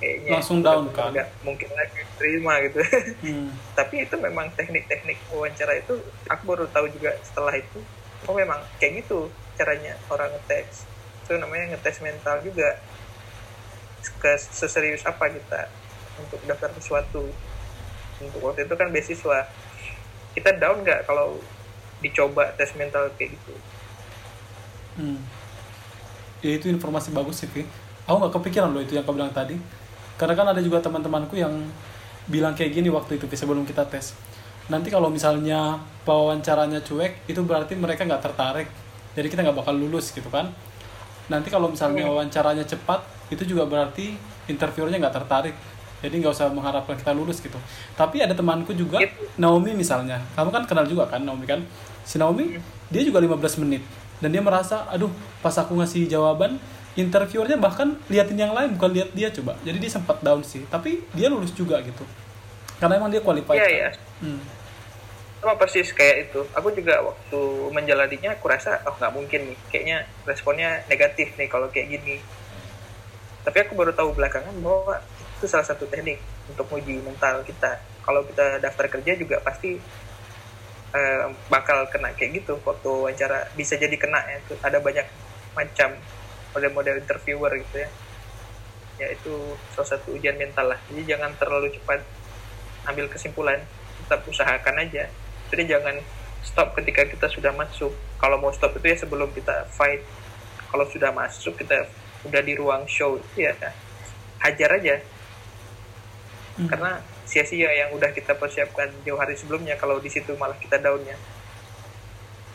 S2: kayaknya
S1: Langsung down, kan?
S2: nggak mungkin lagi terima gitu.
S1: Hmm.
S2: tapi itu memang teknik-teknik wawancara itu aku baru tahu juga setelah itu oh memang kayak gitu caranya orang ngetes. Itu namanya ngetes mental juga. Ke seserius apa kita untuk daftar sesuatu. Untuk waktu itu kan beasiswa kita down nggak kalau dicoba tes mental kayak gitu
S1: Hmm. Ya itu informasi bagus sih, Vi. Aku nggak kepikiran loh itu yang kau bilang tadi. Karena kan ada juga teman-temanku yang bilang kayak gini waktu itu sebelum kita tes. Nanti kalau misalnya wawancaranya cuek, itu berarti mereka nggak tertarik. Jadi kita nggak bakal lulus gitu kan. Nanti kalau misalnya wawancaranya cepat, itu juga berarti interviewernya nggak tertarik. Jadi nggak usah mengharapkan kita lulus gitu. Tapi ada temanku juga. Naomi misalnya. Kamu kan kenal juga kan Naomi kan? Si Naomi, dia juga 15 menit. Dan dia merasa, aduh pas aku ngasih jawaban, interviewernya bahkan liatin yang lain, bukan lihat dia coba. Jadi dia sempat down sih. Tapi dia lulus juga gitu. Karena emang dia qualified.
S2: iya
S1: kan. Hmm.
S2: sama persis kayak itu aku juga waktu menjalaninya aku rasa oh nggak mungkin nih kayaknya responnya negatif nih kalau kayak gini tapi aku baru tahu belakangan bahwa itu salah satu teknik untuk uji mental kita. Kalau kita daftar kerja juga pasti eh, bakal kena kayak gitu waktu wawancara. Bisa jadi kena ya Tuh ada banyak macam model-model interviewer gitu ya. Ya itu salah satu ujian mental lah. Jadi jangan terlalu cepat ambil kesimpulan tetap usahakan aja. Jadi jangan stop ketika kita sudah masuk. Kalau mau stop itu ya sebelum kita fight. Kalau sudah masuk kita udah di ruang show ya hajar aja
S1: Hmm.
S2: karena sia-sia yang udah kita persiapkan jauh hari sebelumnya kalau di situ malah kita downnya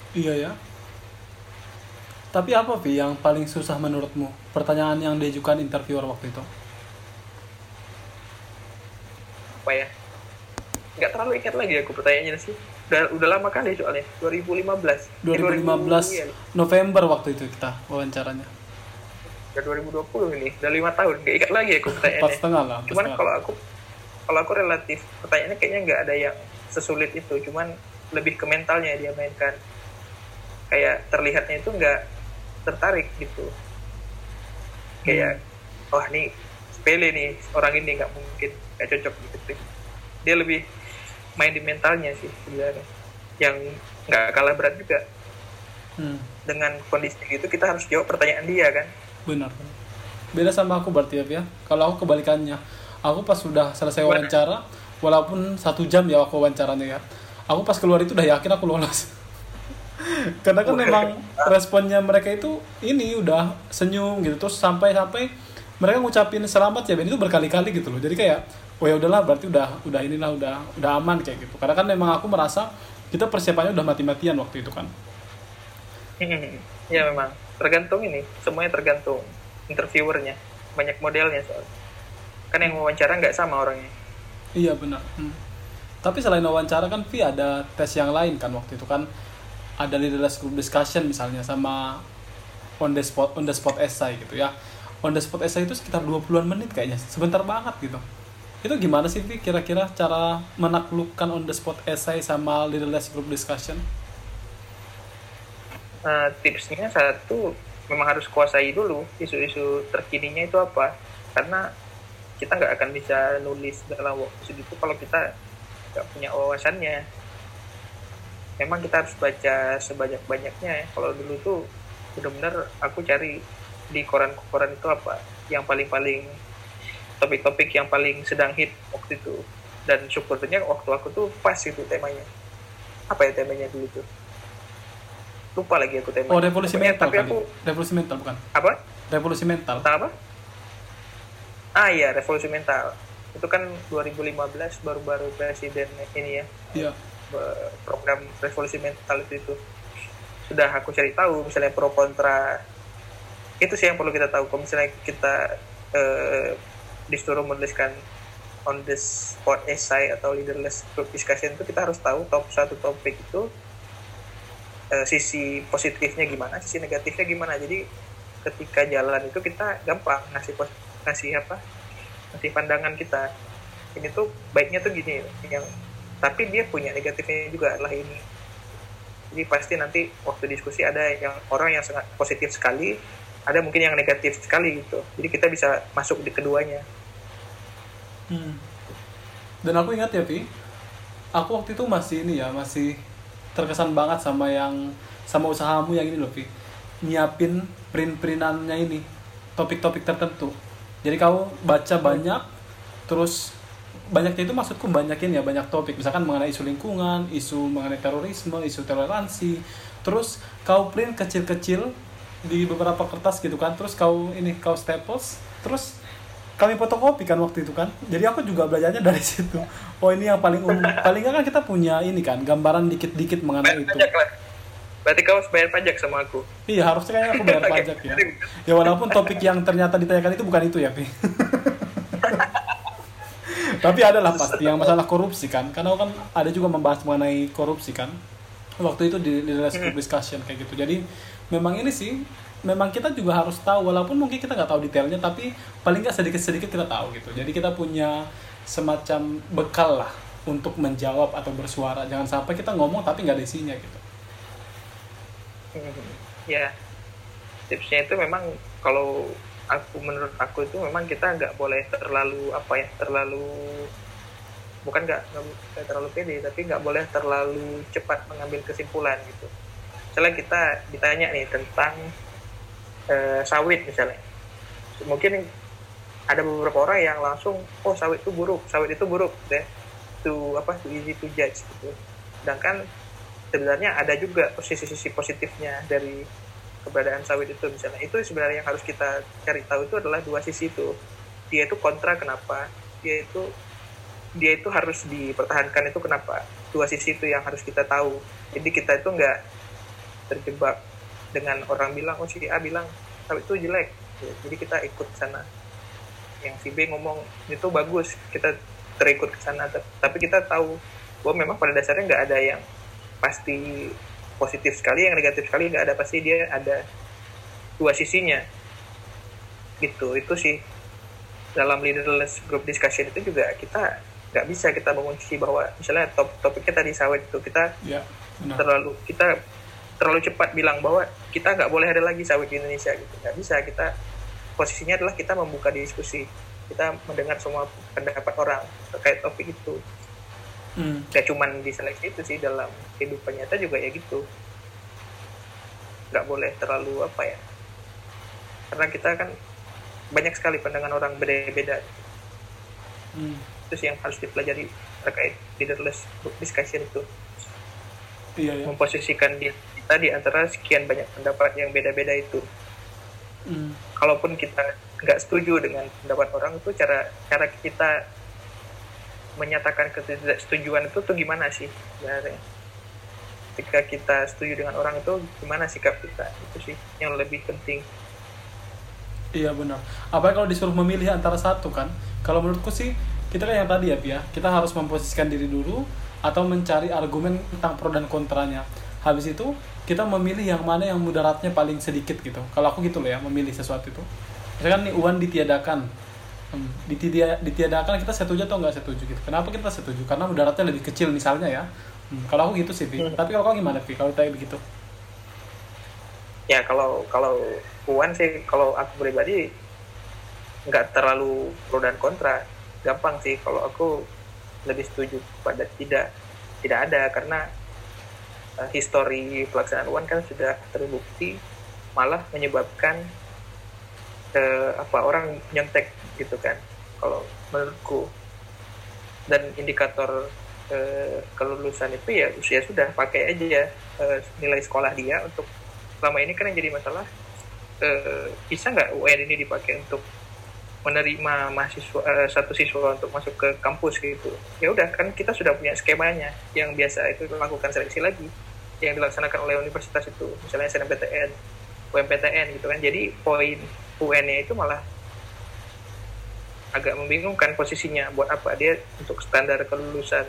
S1: Iya ya. Tapi apa Vi yang paling susah menurutmu? Pertanyaan yang diajukan interviewer waktu itu.
S2: apa ya nggak terlalu ingat lagi aku pertanyaannya sih udah udah lama kali soalnya 2015 Eh,
S1: 2015
S2: iya,
S1: November waktu itu kita wawancaranya.
S2: udah 2020 ini udah lima tahun nggak ingat lagi aku pertanyaannya
S1: setengah lah.
S2: cuman kalau aku kalau aku relatif pertanyaannya kayaknya nggak ada yang sesulit itu cuman lebih ke mentalnya dia mainkan kayak terlihatnya itu nggak tertarik gitu kayak wah nih sepele nih orang ini nggak mungkin nggak cocok gitu dia lebih main di mentalnya sih sebenarnya yang nggak kalah berat juga
S1: Hmm,
S2: dengan kondisi gitu kita harus jawab pertanyaan dia kan
S1: benar. Beda sama aku berarti ya. Kalau aku kebalikannya. Aku pas sudah selesai wawancara, walaupun satu jam ya aku wawancaranya ya. Aku pas keluar itu udah yakin aku lolos. Karena kan memang responnya mereka itu ini udah senyum gitu terus sampai-sampai mereka ngucapin selamat ya Ben itu berkali-kali gitu loh. Jadi kayak oh ya udahlah berarti udah udah inilah udah udah aman kayak gitu. Karena kan memang aku merasa kita persiapannya udah mati-matian waktu itu kan.
S2: ya memang tergantung ini semuanya tergantung interviewernya banyak modelnya soal kan yang wawancara nggak sama orangnya
S1: Iya benar. Hmm. Tapi selain wawancara kan Vi ada tes yang lain kan waktu itu kan ada leaderless group discussion misalnya sama on the spot on the spot essay gitu ya. On the spot essay itu sekitar 20-an menit kayaknya. Sebentar banget gitu. Itu gimana sih Vi kira-kira cara menaklukkan on the spot essay sama leaderless group discussion?
S2: Eh, tipsnya satu memang harus kuasai dulu isu-isu terkininya itu apa karena kita nggak akan bisa nulis dalam waktu segitu kalau kita nggak punya wawasannya. Memang kita harus baca sebanyak-banyaknya ya. Kalau dulu tuh benar-benar aku cari di koran-koran itu apa? Yang paling-paling topik-topik yang paling sedang hit waktu itu. Dan syukurnya waktu aku tuh pas itu temanya. Apa ya temanya dulu tuh? Lupa lagi aku temanya.
S1: Oh, revolusi
S2: Pokoknya,
S1: mental
S2: tapi
S1: kali.
S2: aku
S1: Revolusi mental bukan?
S2: apa?
S1: Revolusi mental.
S2: tentang apa ah iya revolusi mental. Itu kan 2015 baru-baru presiden ini ya.
S1: Iya.
S2: be- program revolusi mental itu. Itu sudah aku cari tahu misalnya pro kontra. Itu sih yang perlu kita tahu. Kalau misalnya kita eh, disuruh menuliskan on the spot essay atau leaderless group discussion itu kita harus tahu top satu topik itu eh, sisi positifnya gimana sisi negatifnya gimana. Jadi ketika jalan itu kita gampang ngasih pos- ngasih apa ngasih pandangan kita ini tuh baiknya tuh gini yang tapi dia punya negatifnya juga adalah ini jadi pasti nanti waktu diskusi ada yang orang yang sangat positif sekali ada mungkin yang negatif sekali gitu jadi kita bisa masuk di keduanya
S1: Hmm. Dan aku ingat ya, Pi. Aku waktu itu masih ini ya, masih terkesan banget sama yang sama usahamu yang ini loh, Pi. Nyiapin print-printannya ini, topik-topik tertentu. Jadi kamu baca banyak, terus banyaknya itu maksudku banyakin ya banyak topik. Misalkan mengenai isu lingkungan isu mengenai terorisme isu toleransi. Terus kau print kecil-kecil di beberapa kertas gitu kan. Terus kau ini kau staples. Terus kami fotokopi kan waktu itu kan. Jadi aku juga belajarnya dari situ. Oh ini yang paling umum paling nggak kan kita punya ini kan gambaran dikit-dikit mengenai itu
S2: berarti harus bayar pajak sama aku?
S1: Iya harusnya kayaknya aku bayar pajak ya. Ya walaupun topik yang ternyata ditanyakan itu bukan itu ya Pi. Tapi ada lah pasti yang masalah korupsi kan. Karena kan ada juga membahas mengenai korupsi kan. Waktu itu di, di group discussion kayak gitu. Jadi memang ini sih memang kita juga harus tahu walaupun mungkin kita nggak tahu detailnya tapi paling nggak sedikit sedikit kita tahu gitu. Jadi kita punya semacam bekal lah untuk menjawab atau bersuara. Jangan sampai kita ngomong tapi nggak ada isinya gitu.
S2: Hmm, ya tipsnya itu memang kalau aku menurut aku itu memang kita nggak boleh terlalu apa ya terlalu bukan nggak nggak terlalu pede tapi nggak boleh terlalu cepat mengambil kesimpulan gitu. Misalnya kita ditanya nih tentang eh, sawit misalnya. Mungkin ada beberapa orang yang langsung oh sawit itu buruk sawit itu buruk deh itu apa too easy to judge gitu. Sedangkan sebenarnya ada juga sisi-sisi positifnya dari keberadaan sawit itu misalnya. Itu sebenarnya yang harus kita cari tahu itu adalah dua sisi itu. Dia itu kontra kenapa? Dia itu dia itu harus dipertahankan itu kenapa? Dua sisi itu yang harus kita tahu. Jadi kita itu nggak terjebak dengan orang bilang oh si A bilang sawit itu jelek. Jadi kita ikut sana. Yang si B ngomong itu bagus kita terikut ke sana. Tapi kita tahu bahwa memang pada dasarnya nggak ada yang pasti positif sekali yang negatif sekali nggak ada pasti dia ada dua sisinya. Gitu itu sih. Dalam leaderless group discussion itu juga kita nggak bisa kita mengunci bahwa misalnya top topiknya tadi sawit itu kita
S1: ya benar.
S2: terlalu kita terlalu cepat bilang bahwa kita nggak boleh ada lagi sawit di Indonesia gitu. Nggak bisa kita posisinya adalah kita membuka diskusi kita mendengar semua pendapat orang terkait topik itu
S1: Hmm.
S2: gak cuman di seleksi itu sih dalam kehidupan nyata juga ya gitu nggak boleh terlalu apa ya karena kita kan banyak sekali pandangan orang beda-beda
S1: Hmm.
S2: itu sih yang harus dipelajari terkait leaderless discussion itu
S1: iya ya
S2: memposisikan diri kita di antara sekian banyak pendapat yang beda-beda itu
S1: Hmm.
S2: kalaupun kita nggak setuju dengan pendapat orang itu cara cara kita menyatakan ketidaksetujuan itu tuh gimana sih sebenarnya ketika kita setuju dengan orang itu gimana sikap kita itu sih yang lebih penting
S1: Iya benar. Apalagi kalau disuruh memilih antara satu kan. Kalau menurutku sih kita kan yang tadi ya Pia, kita harus memposisikan diri dulu atau mencari argumen tentang pro dan kontranya. Habis itu kita memilih yang mana yang mudaratnya paling sedikit gitu. Kalau aku gitu loh ya, memilih sesuatu itu. Misalkan nih UAN ditiadakan. Hmm, ditia- ditiadakan kita setuju atau nggak setuju gitu. Kenapa kita setuju? Karena mudaratnya lebih kecil misalnya ya. Hmm, kalau aku gitu sih, Pi.
S2: Hmm.
S1: Tapi kalau kau gimana, Pi? Kalau kayak begitu?
S2: ya kalau kalau Puan sih kalau aku pribadi nggak terlalu pro dan kontra gampang sih kalau aku lebih setuju pada tidak tidak ada karena uh, histori pelaksanaan UN kan sudah terbukti malah menyebabkan uh, apa orang nyontek gitu kan kalau menurutku. Dan indikator uh, kelulusan itu ya usia sudah pakai aja uh, nilai sekolah dia untuk selama ini kan yang jadi masalah. Uh, bisa nggak UN ini dipakai untuk menerima mahasiswa uh, satu siswa untuk masuk ke kampus gitu? Ya udah kan kita sudah punya skemanya yang biasa itu melakukan seleksi lagi yang dilaksanakan oleh universitas itu misalnya SNMPTN UMPTN gitu kan. Jadi poin UN-nya itu malah agak membingungkan posisinya. Buat apa? Dia untuk standar kelulusan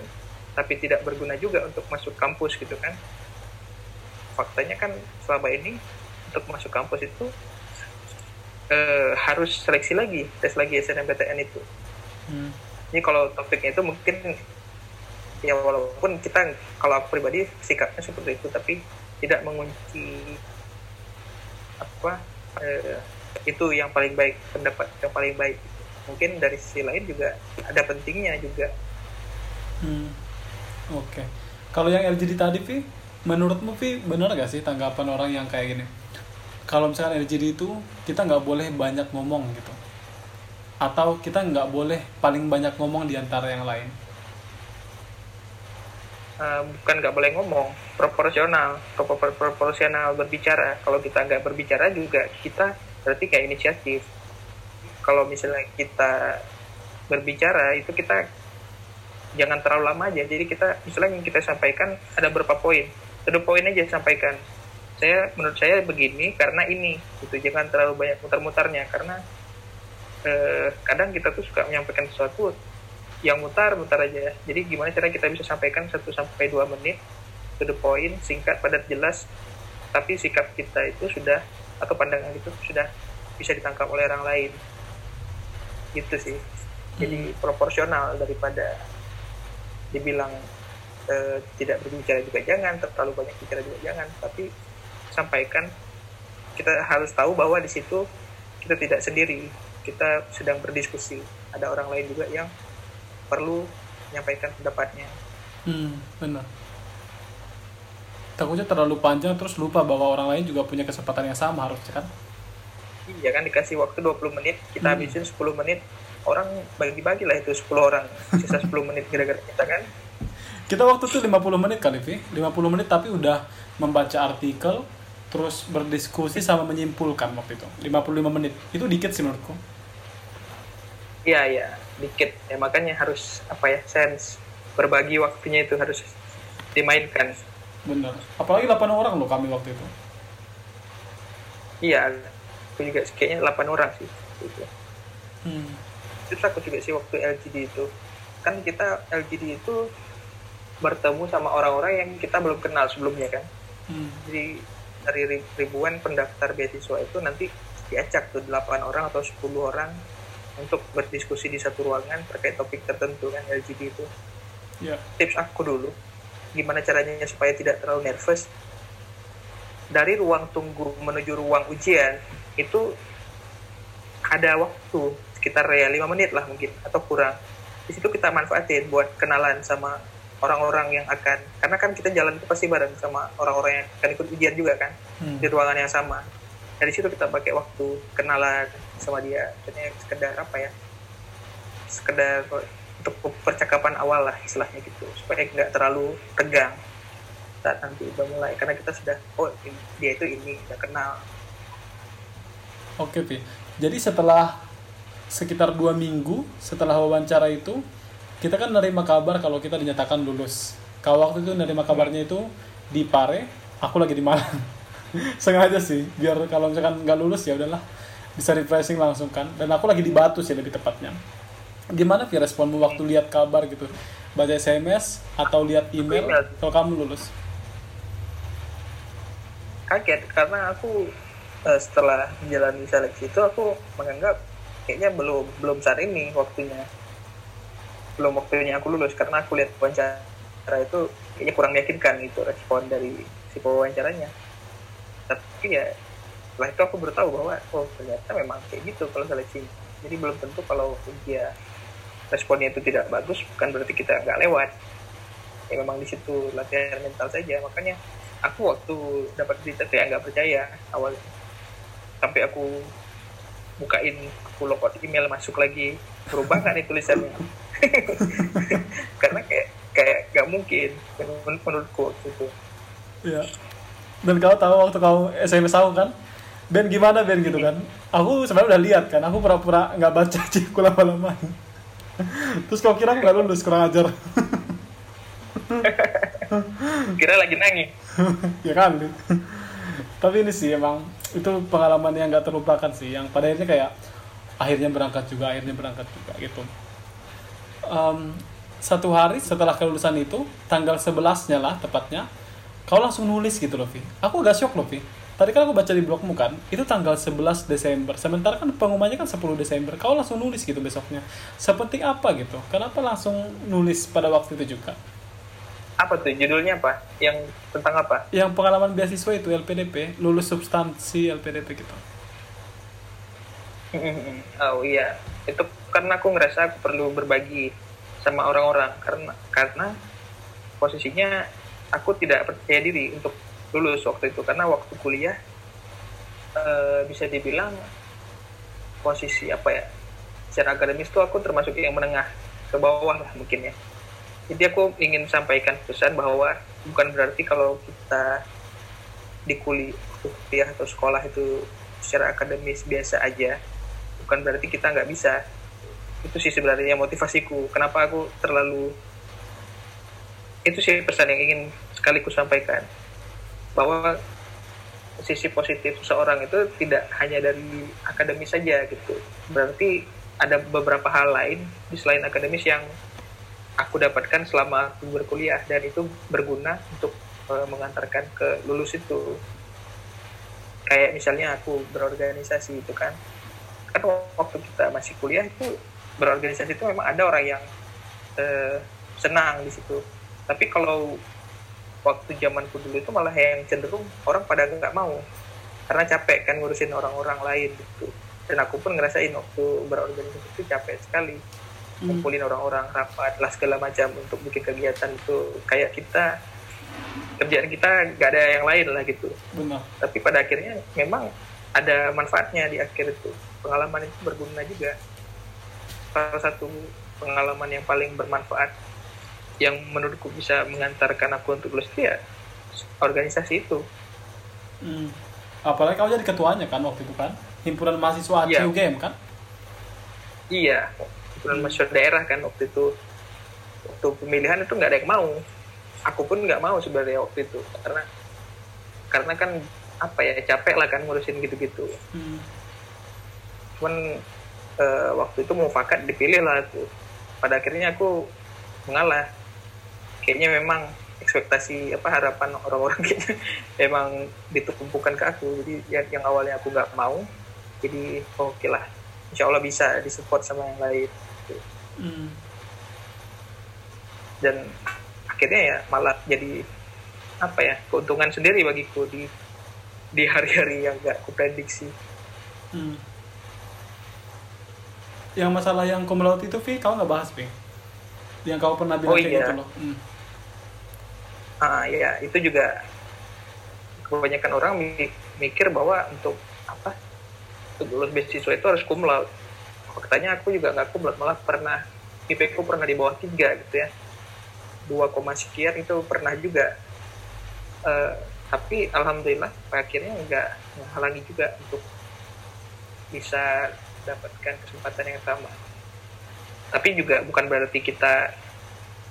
S2: tapi tidak berguna juga untuk masuk kampus gitu kan. Faktanya kan selama ini untuk masuk kampus itu uh, harus seleksi lagi tes lagi SNMPTN itu. Hmm. ini kalau topiknya itu mungkin ya walaupun kita kalau aku pribadi sikapnya seperti itu tapi tidak mengunci apa uh, itu yang paling baik pendapat yang paling baik. Mungkin dari sisi lain juga ada pentingnya juga.
S1: Hmm. oke. Okay. kalau yang LGD tadi Vi menurutmu Vi benar gak sih tanggapan orang yang kayak gini? Kalau misalkan LGD itu kita nggak boleh banyak ngomong gitu. Atau kita nggak boleh paling banyak ngomong di antara yang lain?
S2: Uh, bukan nggak boleh ngomong proporsional Propor proporsional berbicara. Kalau kita nggak berbicara juga kita berarti kayak inisiatif. Kalau misalnya kita berbicara itu kita jangan terlalu lama aja. Jadi kita misalnya yang kita sampaikan ada berapa poin. Satu poin aja sampaikan. Saya menurut saya begini karena ini gitu. Jangan terlalu banyak mutar-mutarnya. Karena eh, kadang kita tuh suka menyampaikan sesuatu yang mutar-mutar aja. Jadi gimana cara kita bisa sampaikan 1 sampai dua menit to the point singkat padat jelas. Tapi sikap kita itu sudah atau pandangan itu sudah bisa ditangkap oleh orang lain. Gitu sih. Jadi hmm. proporsional daripada dibilang e, tidak berbicara juga jangan terlalu banyak bicara juga jangan. Tapi sampaikan kita harus tahu bahwa di situ kita tidak sendiri. Kita sedang berdiskusi. Ada orang lain juga yang perlu menyampaikan pendapatnya.
S1: Hmm benar takutnya terlalu panjang terus lupa bahwa orang lain juga punya kesempatan yang sama harusnya kan?
S2: Iya kan dikasih waktu 20 menit kita hmm. habisin 10 menit orang bagi-bagi lah itu 10 orang sisa 10 menit kira-kira kita kan?
S1: Kita waktu itu 50 menit kali Vi. 50 menit tapi udah membaca artikel terus berdiskusi sama menyimpulkan waktu itu. 55 menit. Itu dikit sih menurutku.
S2: Iya iya. Dikit. Ya makanya harus apa ya sense. Berbagi waktunya itu harus dimainkan
S1: benar apalagi 8 orang loh kami waktu itu
S2: iya aku juga kayaknya 8 orang sih gitu. hmm. terus aku juga sih waktu LGD itu kan kita LGD itu bertemu sama orang-orang yang kita belum kenal sebelumnya kan hmm. jadi dari ribuan pendaftar beasiswa itu nanti diacak tuh 8 orang atau 10 orang untuk berdiskusi di satu ruangan terkait topik tertentu kan LGBT itu. Yeah. Tips aku dulu, gimana caranya supaya tidak terlalu nervous. Dari ruang tunggu menuju ruang ujian itu ada waktu sekitar ya 5 menit lah mungkin atau kurang. Di situ kita manfaatin buat kenalan sama orang-orang yang akan karena kan kita jalan itu pasti bareng sama orang-orang yang akan ikut ujian juga kan hmm. di ruangan yang sama dari situ kita pakai waktu kenalan sama dia jadi sekedar apa ya sekedar untuk percakapan awal lah istilahnya gitu supaya nggak terlalu tegang. Saat nanti udah mulai karena kita sudah oh dia itu ini udah kenal.
S1: Oke Pi jadi setelah sekitar dua minggu setelah wawancara itu kita kan nerima kabar kalau kita dinyatakan lulus. Kalau waktu itu nerima kabarnya itu di Pare aku lagi di Malang. Sengaja sih biar kalau misalkan nggak lulus ya udahlah bisa refreshing langsung kan. Dan aku lagi di Batu sih lebih tepatnya gimana sih responmu waktu lihat kabar gitu? Baca SMS atau lihat email kalau kamu lulus?
S2: Kaget karena aku uh, setelah menjalani seleksi itu aku menganggap kayaknya belum belum saat ini waktunya. Belum waktunya aku lulus karena aku lihat wawancara itu kayaknya kurang meyakinkan itu respon dari si wawancaranya tapi ya setelah itu aku baru tahu bahwa oh ternyata memang kayak gitu kalau seleksi. Jadi belum tentu kalau dia responnya itu tidak bagus bukan berarti kita nggak lewat ya memang di situ latihan mental saja makanya aku waktu dapat berita kayak nggak percaya awal sampai aku bukain aku logout email masuk lagi berubah nggak nih tulisannya karena kayak kayak nggak mungkin menurut menurutku waktu itu
S1: Iya. Dan kau tahu waktu kau SMS aku kan, Ben gimana Ben gitu kan? Aku sebenarnya udah lihat kan, aku pura-pura nggak baca aja aku lama-lama. Terus kau kira aku nggak lulus kurang ajar?
S2: kira lagi nangis
S1: ya kan? Tapi ini sih emang itu pengalaman yang nggak terlupakan sih, yang pada akhirnya kayak akhirnya berangkat juga, akhirnya berangkat juga gitu. Em, satu hari setelah kelulusan itu, tanggal 11-nya lah tepatnya, kau langsung nulis gitu loh, Vi. Aku agak shock loh, Vi. Tadi kan aku baca di blogmu kan, itu tanggal 11 Desember. Sementara kan pengumumannya kan 10 Desember. Kau langsung nulis gitu besoknya. Sepenting apa gitu? Kenapa langsung nulis pada waktu itu juga?
S2: apa tuh judulnya apa yang tentang apa
S1: Yang pengalaman beasiswa itu LPDP, lulus substansi LPDP gitu.
S2: oh iya itu karena aku ngerasa aku perlu berbagi sama orang-orang karena karena posisinya aku tidak percaya diri untuk lulus waktu itu. Karena waktu kuliah eh, bisa dibilang posisi apa ya secara akademis tuh aku termasuk yang menengah ke bawah lah mungkin ya. Jadi aku ingin sampaikan pesan bahwa bukan berarti kalau kita di kuli- kuliah atau sekolah itu secara akademis biasa aja bukan berarti kita nggak bisa. Itu sih sebenarnya motivasiku. Kenapa aku terlalu itu sih pesan yang ingin sekali ku sampaikan bahwa sisi positif seseorang itu tidak hanya dari akademis saja gitu. Berarti ada beberapa hal lain di selain akademis yang aku dapatkan selama aku berkuliah dan itu berguna untuk eh, mengantarkan ke lulus itu. Kayak misalnya aku berorganisasi itu kan. Kan waktu kita masih kuliah itu berorganisasi itu memang ada orang yang eh, senang di situ. Tapi kalau waktu zamanku dulu itu malah yang cenderung orang pada nggak mau. Karena capek kan ngurusin orang-orang lain gitu. Dan aku pun ngerasain waktu berorganisasi itu capek sekali.
S1: Hmm.
S2: ngumpulin orang-orang rapat lah segala macam untuk bikin kegiatan itu. Kayak kita kerjaan kita nggak ada yang lain lah gitu.
S1: Benar.
S2: tapi pada akhirnya memang ada manfaatnya di akhir itu. Pengalaman itu berguna juga. Salah satu pengalaman yang paling bermanfaat yang menurutku bisa mengantarkan aku untuk lulus itu ya organisasi itu
S1: Hmm. Apalagi kau jadi ketuanya kan waktu itu kan, himpunan mahasiswa
S2: Iya.
S1: CUGM kan?
S2: iya himpunan mahasiswa daerah kan waktu itu waktu pemilihan itu nggak ada yang mau aku pun nggak mau sebenarnya waktu itu karena karena kan apa ya capek lah kan ngurusin gitu-gitu
S1: Hmm.
S2: cuman eh, waktu itu mufakat dipilih lah tuh pada akhirnya aku mengalah kayaknya memang ekspektasi apa harapan orang-orang kayaknya memang ditumpukan ke aku jadi yang, yang awalnya aku nggak mau jadi oke lah insya Allah bisa disupport sama yang lain gitu.
S1: Hmm.
S2: dan akhirnya ya malah jadi apa ya keuntungan sendiri bagiku di di hari-hari yang gak kuprediksi
S1: Hmm. Yang masalah yang cum laude itu, Vi, kau nggak bahas, Vi? Yang kau pernah bilang
S2: Oh, iya.
S1: gitu loh. Hmm.
S2: Ah ya itu juga kebanyakan orang mi- mikir bahwa untuk apa? Untuk lulus beasiswa itu harus cum laude. Faktanya aku juga nggak laude malah pernah IP ku pernah di bawah tiga gitu ya. Dua koma sekian itu pernah juga. Eh, tapi alhamdulillah akhirnya nggak menghalangi juga untuk bisa dapatkan kesempatan yang sama. Tapi juga bukan berarti kita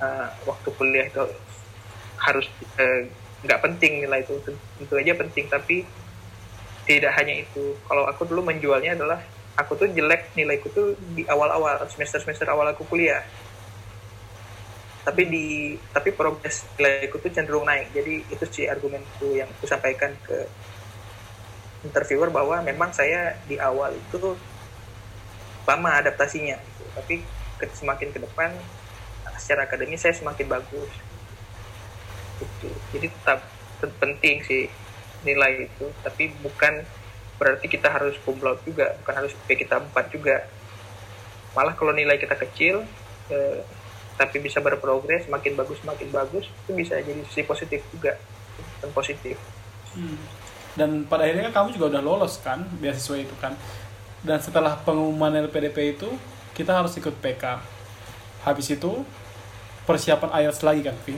S2: eh, waktu kuliah itu harus eh, nggak penting nilai itu. Tentu aja penting tapi tidak hanya itu. Kalau aku dulu menjualnya adalah aku tuh jelek nilaiku tuh di awal-awal semester semester awal aku kuliah. Tapi di tapi progres nilaiku tuh cenderung naik. Jadi itu sih argumenku yang aku sampaikan ke interviewer bahwa memang saya di awal itu lama adaptasinya. Tapi semakin ke depan secara akademis saya semakin bagus gitu. jadi tetap tet- penting sih nilai itu tapi bukan berarti kita harus cum juga bukan harus IP kita 4 juga malah kalau nilai kita kecil eh, tapi bisa berprogres makin bagus makin bagus itu bisa jadi sisi positif juga dan positif
S1: Hmm. Dan pada akhirnya kan kamu juga udah lolos kan beasiswa itu kan. Dan setelah pengumuman LPDP itu kita harus ikut PK. Habis itu persiapan IELTS lagi kan, Vi?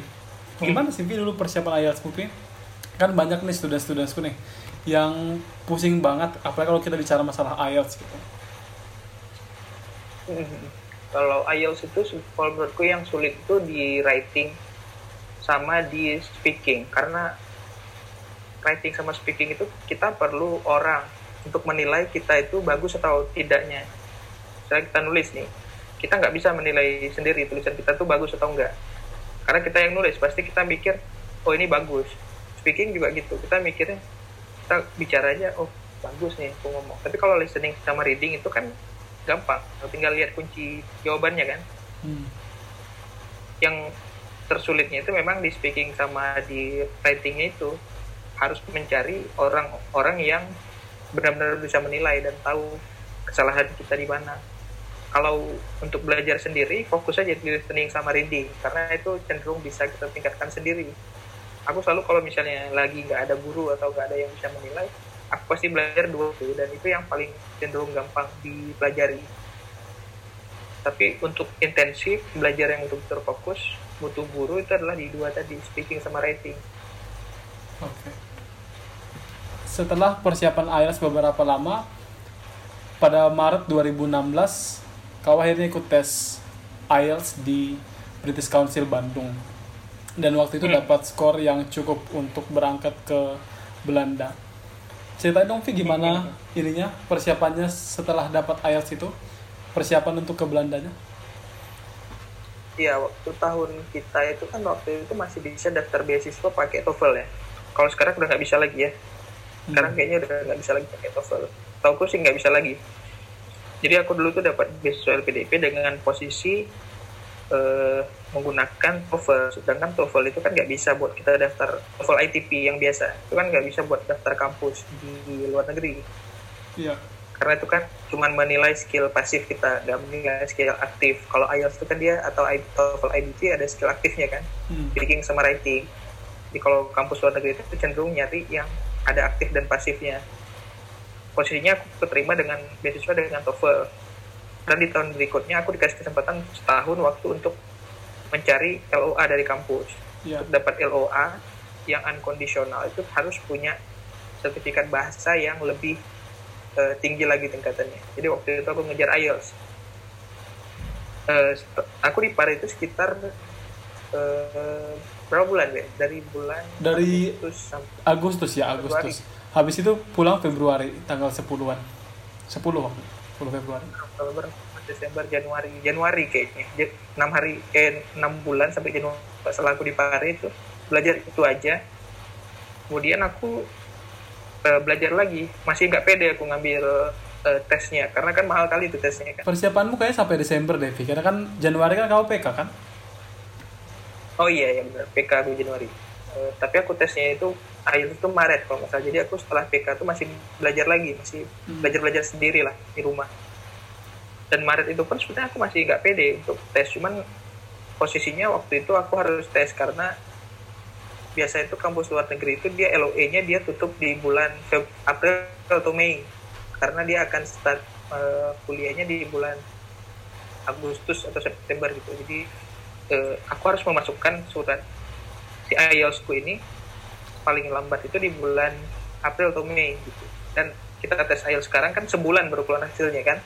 S1: Gimana sih dulu persiapan IELTS Vi? Kan banyak nih student-studentsku nih yang pusing banget apalagi kalau kita bicara masalah IELTS gitu.
S2: Mhm. Kalau IELTS itu kalau menurutku yang sulit itu di writing sama di speaking karena writing sama speaking itu kita perlu orang untuk menilai kita itu bagus atau tidaknya. Misalnya kita nulis nih, kita nggak bisa menilai sendiri tulisan kita tuh bagus atau enggak. Karena kita yang nulis, pasti kita mikir, oh ini bagus. Speaking juga gitu, kita mikirnya, kita bicara aja, oh bagus nih aku ngomong. Tapi kalau listening sama reading itu kan gampang, tinggal lihat kunci jawabannya kan.
S1: Hmm.
S2: Yang tersulitnya itu memang di speaking sama di writingnya itu harus mencari orang-orang yang benar-benar bisa menilai dan tahu kesalahan kita di mana. Kalau untuk belajar sendiri, fokus aja di listening sama reading, karena itu cenderung bisa kita tingkatkan sendiri. Aku selalu kalau misalnya lagi nggak ada guru atau nggak ada yang bisa menilai, aku pasti belajar dua itu, dan itu yang paling cenderung gampang dipelajari. Tapi untuk intensif, belajar yang untuk terfokus, butuh guru itu adalah di dua tadi, speaking sama writing.
S1: Oke. Okay setelah persiapan IELTS beberapa lama pada Maret 2016 kau akhirnya ikut tes IELTS di British Council Bandung. Dan waktu itu hmm. dapat skor yang cukup untuk berangkat ke Belanda. Ceritain dong Vi gimana hmm. ininya persiapannya setelah dapat IELTS itu? Persiapan untuk ke Belandanya?
S2: Iya, waktu tahun kita itu kan waktu itu masih bisa daftar beasiswa pakai TOEFL ya. Kalau sekarang udah nggak bisa lagi ya. Sekarang kayaknya udah nggak bisa lagi pakai TOEFL. Tau aku sih nggak bisa lagi jadi aku dulu tuh dapat beasiswa LPDP dengan posisi uh, menggunakan TOEFL. Sedangkan TOEFL itu kan nggak bisa buat kita daftar TOEFL ITP yang biasa. Itu kan nggak bisa buat daftar kampus di, luar negeri.
S1: Iya.
S2: Karena itu kan cuma menilai skill pasif kita nggak menilai skill aktif. Kalau IELTS itu kan dia atau TOEFL IBT ada skill aktifnya kan? Hmm. speaking sama writing. Jadi kalau kampus luar negeri itu cenderung nyari yang ada aktif dan pasifnya posisinya aku keterima dengan beasiswa dengan TOEFL. Dan di tahun berikutnya aku dikasih kesempatan setahun waktu untuk mencari LOA dari kampus. Yeah. untuk dapat LOA yang unconditional itu harus punya sertifikat bahasa yang lebih uh, tinggi lagi tingkatannya. Jadi waktu itu aku ngejar IELTS uh, aku di Paris itu sekitar uh, berapa bulan ya dari bulan
S1: dari Agustus, sampai Agustus ya Agustus. Februari. Habis itu pulang Februari tanggal 10-an 10 waktu 10 Februari.
S2: Oktober Desember Januari. Januari kayaknya. 6 hari eh 6 bulan sampai Januari. Setelah aku di Paris itu. Belajar itu aja. Kemudian aku uh, belajar lagi. Masih nggak pede aku ngambil uh, tesnya. Karena kan mahal kali itu tesnya kan.
S1: Persiapanmu kayak sampai Desember deh karena kan Januari kan kau PK kan?
S2: Oh iya yang benar. PK aku Januari uh, tapi aku tesnya itu akhir itu Maret kalau nggak salah. Jadi aku setelah PK itu masih belajar lagi masih hmm. belajar belajar sendiri lah di rumah. Dan Maret itu pun sebenarnya aku masih nggak pede untuk tes. Cuman posisinya waktu itu aku harus tes karena biasa itu kampus luar negeri itu dia LOE-nya dia tutup di bulan Feb April atau Mei. Karena dia akan start uh, kuliahnya di bulan Agustus atau September gitu. Jadi uh, aku harus memasukkan surat si IELTS ku ini paling lambat itu di bulan April atau Mei gitu. Dan kita tes IELTS sekarang kan sebulan baru keluar hasilnya kan?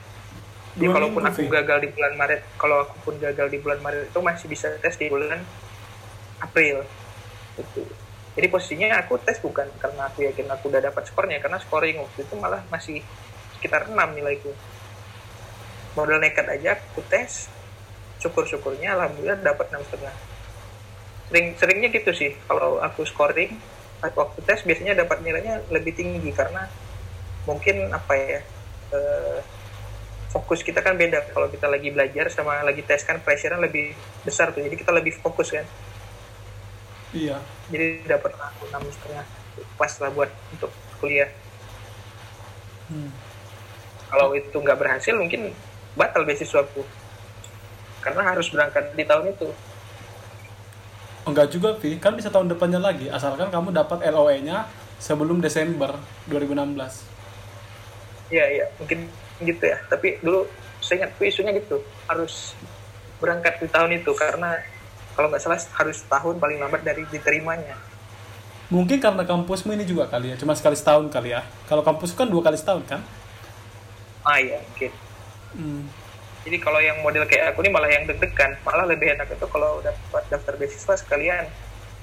S2: Jadi kalaupun aku gagal di bulan Maret kalau aku pun gagal di bulan Maret itu masih bisa tes di bulan April. Gitu. Jadi posisinya aku tes bukan karena aku yakin aku udah dapat skornya karena scoring waktu itu malah masih sekitar 6 nilaiku. Modal nekat aja aku tes syukur-syukurnya alhamdulillah dapat enam setengah sering seringnya gitu sih. Kalau aku scoring waktu tes biasanya dapat nilainya lebih tinggi karena mungkin apa ya eh, fokus kita kan beda. Kalau kita lagi belajar sama lagi tes kan pressure lebih besar tuh. Jadi kita lebih fokus kan.
S1: Iya.
S2: Jadi dapat aku enam setengah pas lah buat untuk kuliah. Hmm. kalau itu nggak berhasil mungkin batal beasiswa aku karena harus berangkat di tahun itu
S1: Enggak juga, Vi. Kan bisa tahun depannya lagi. Asalkan kamu dapat LOE-nya sebelum Desember 2016.
S2: Iya, iya, mungkin gitu ya. Tapi dulu saya ingat isunya gitu, harus berangkat di tahun itu karena kalau nggak salah harus tahun paling lambat dari diterimanya.
S1: Mungkin karena kampusmu ini juga kali ya, cuma sekali setahun kali ya. Kalau kampus kan dua kali setahun kan?
S2: Ah iya, mungkin.
S1: Hmm.
S2: Jadi kalau yang model kayak aku ini malah yang deg-degan, malah lebih enak itu kalau dapat daftar beasiswa sekalian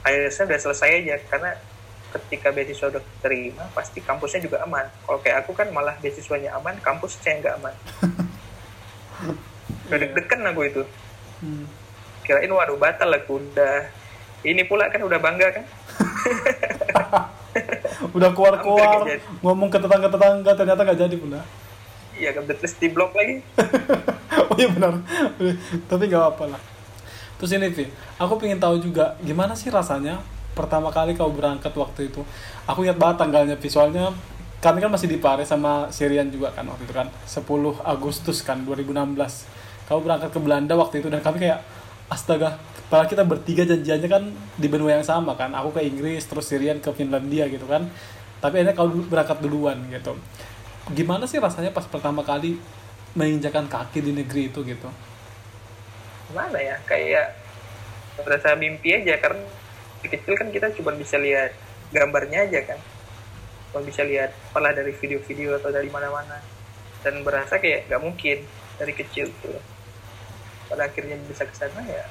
S2: IELTS-nya udah selesai aja karena ketika beasiswa udah terima pasti kampusnya juga aman. Kalau kayak aku kan malah beasiswanya aman, kampusnya nggak aman. udah deg-degan aku itu.
S1: Hmm.
S2: Kirain waduh batal aku udah ini pula kan udah bangga kan.
S1: Udah keluar-keluar
S2: Hampir kejadian.
S1: ngomong ke tetangga-tetangga ternyata nggak jadi pula.
S2: Iya kan terus di blok lagi.
S1: oh iya benar. Tapi nggak apa-apa lah. Terus ini Vi, aku pengen tahu juga gimana sih rasanya pertama kali kau berangkat waktu itu. Aku ingat banget tanggalnya Vi, soalnya kami kan masih di Paris sama Sirian juga kan waktu itu kan 10 Agustus kan 2016 kau berangkat ke Belanda waktu itu dan kami kayak astaga padahal kita bertiga janjiannya kan di benua yang sama kan aku ke Inggris terus Sirian ke Finlandia gitu kan tapi akhirnya kau berangkat duluan gitu gimana sih rasanya pas pertama kali menginjakan kaki di negeri itu gitu
S2: Gimana ya? Kayak berasa mimpi aja karena kecil kan kita cuma bisa lihat gambarnya aja kan. Cuma bisa lihat malah dari video-video atau dari mana-mana. Dan berasa kayak nggak mungkin dari kecil tuh. Pada akhirnya bisa ke sana ya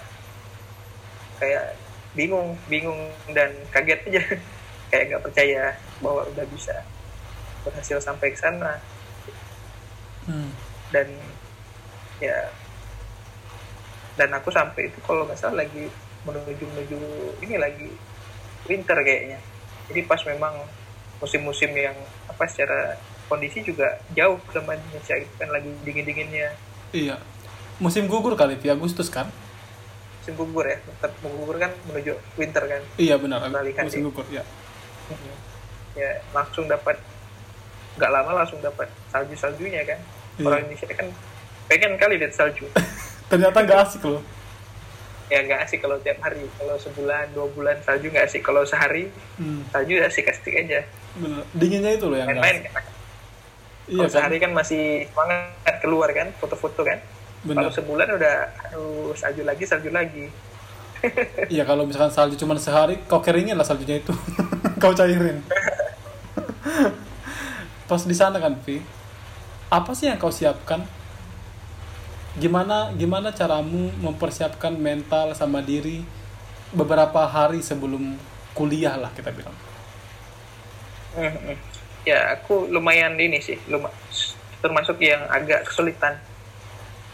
S2: kayak bingung, bingung dan kaget aja. kayak nggak percaya bahwa udah bisa berhasil sampai ke sana.
S1: Hmm.
S2: dan ya dan aku sampai itu kalau nggak salah lagi menuju menuju ini lagi winter kayaknya. Jadi pas memang musim-musim yang apa secara kondisi juga jauh sama Indonesia itu kan lagi dingin dinginnya
S1: iya. Musim gugur kali Vi Agustus kan?
S2: Musim gugur ya tetap gugur kan menuju winter kan?
S1: Iya benar.
S2: Balikan
S1: musim gugur ya.
S2: Ya langsung dapat nggak lama langsung dapat salju saljunya kan.
S1: Iya.
S2: orang Indonesia kan pengen kali lihat salju.
S1: Ternyata nggak asik loh.
S2: Ya nggak asik kalau tiap hari. Kalau sebulan dua bulan salju nggak asik. Kalau sehari
S1: hmm.
S2: salju asik asik aja.
S1: Bener. Dinginnya itu loh yang
S2: main-main kan?
S1: Iya
S2: kalau
S1: kan?
S2: sehari kan masih semangat keluar kan foto-foto kan.
S1: Benar
S2: kalau sebulan udah aduh salju lagi salju lagi.
S1: Iya kalau misalkan salju cuma sehari kau keringin lah saljunya itu? Kau cairin pas di sana kan Vi apa sih yang kau siapkan? Gimana gimana caramu mempersiapkan mental sama diri beberapa hari sebelum kuliah lah kita bilang?
S2: Ya aku lumayan ini sih luma- termasuk yang agak kesulitan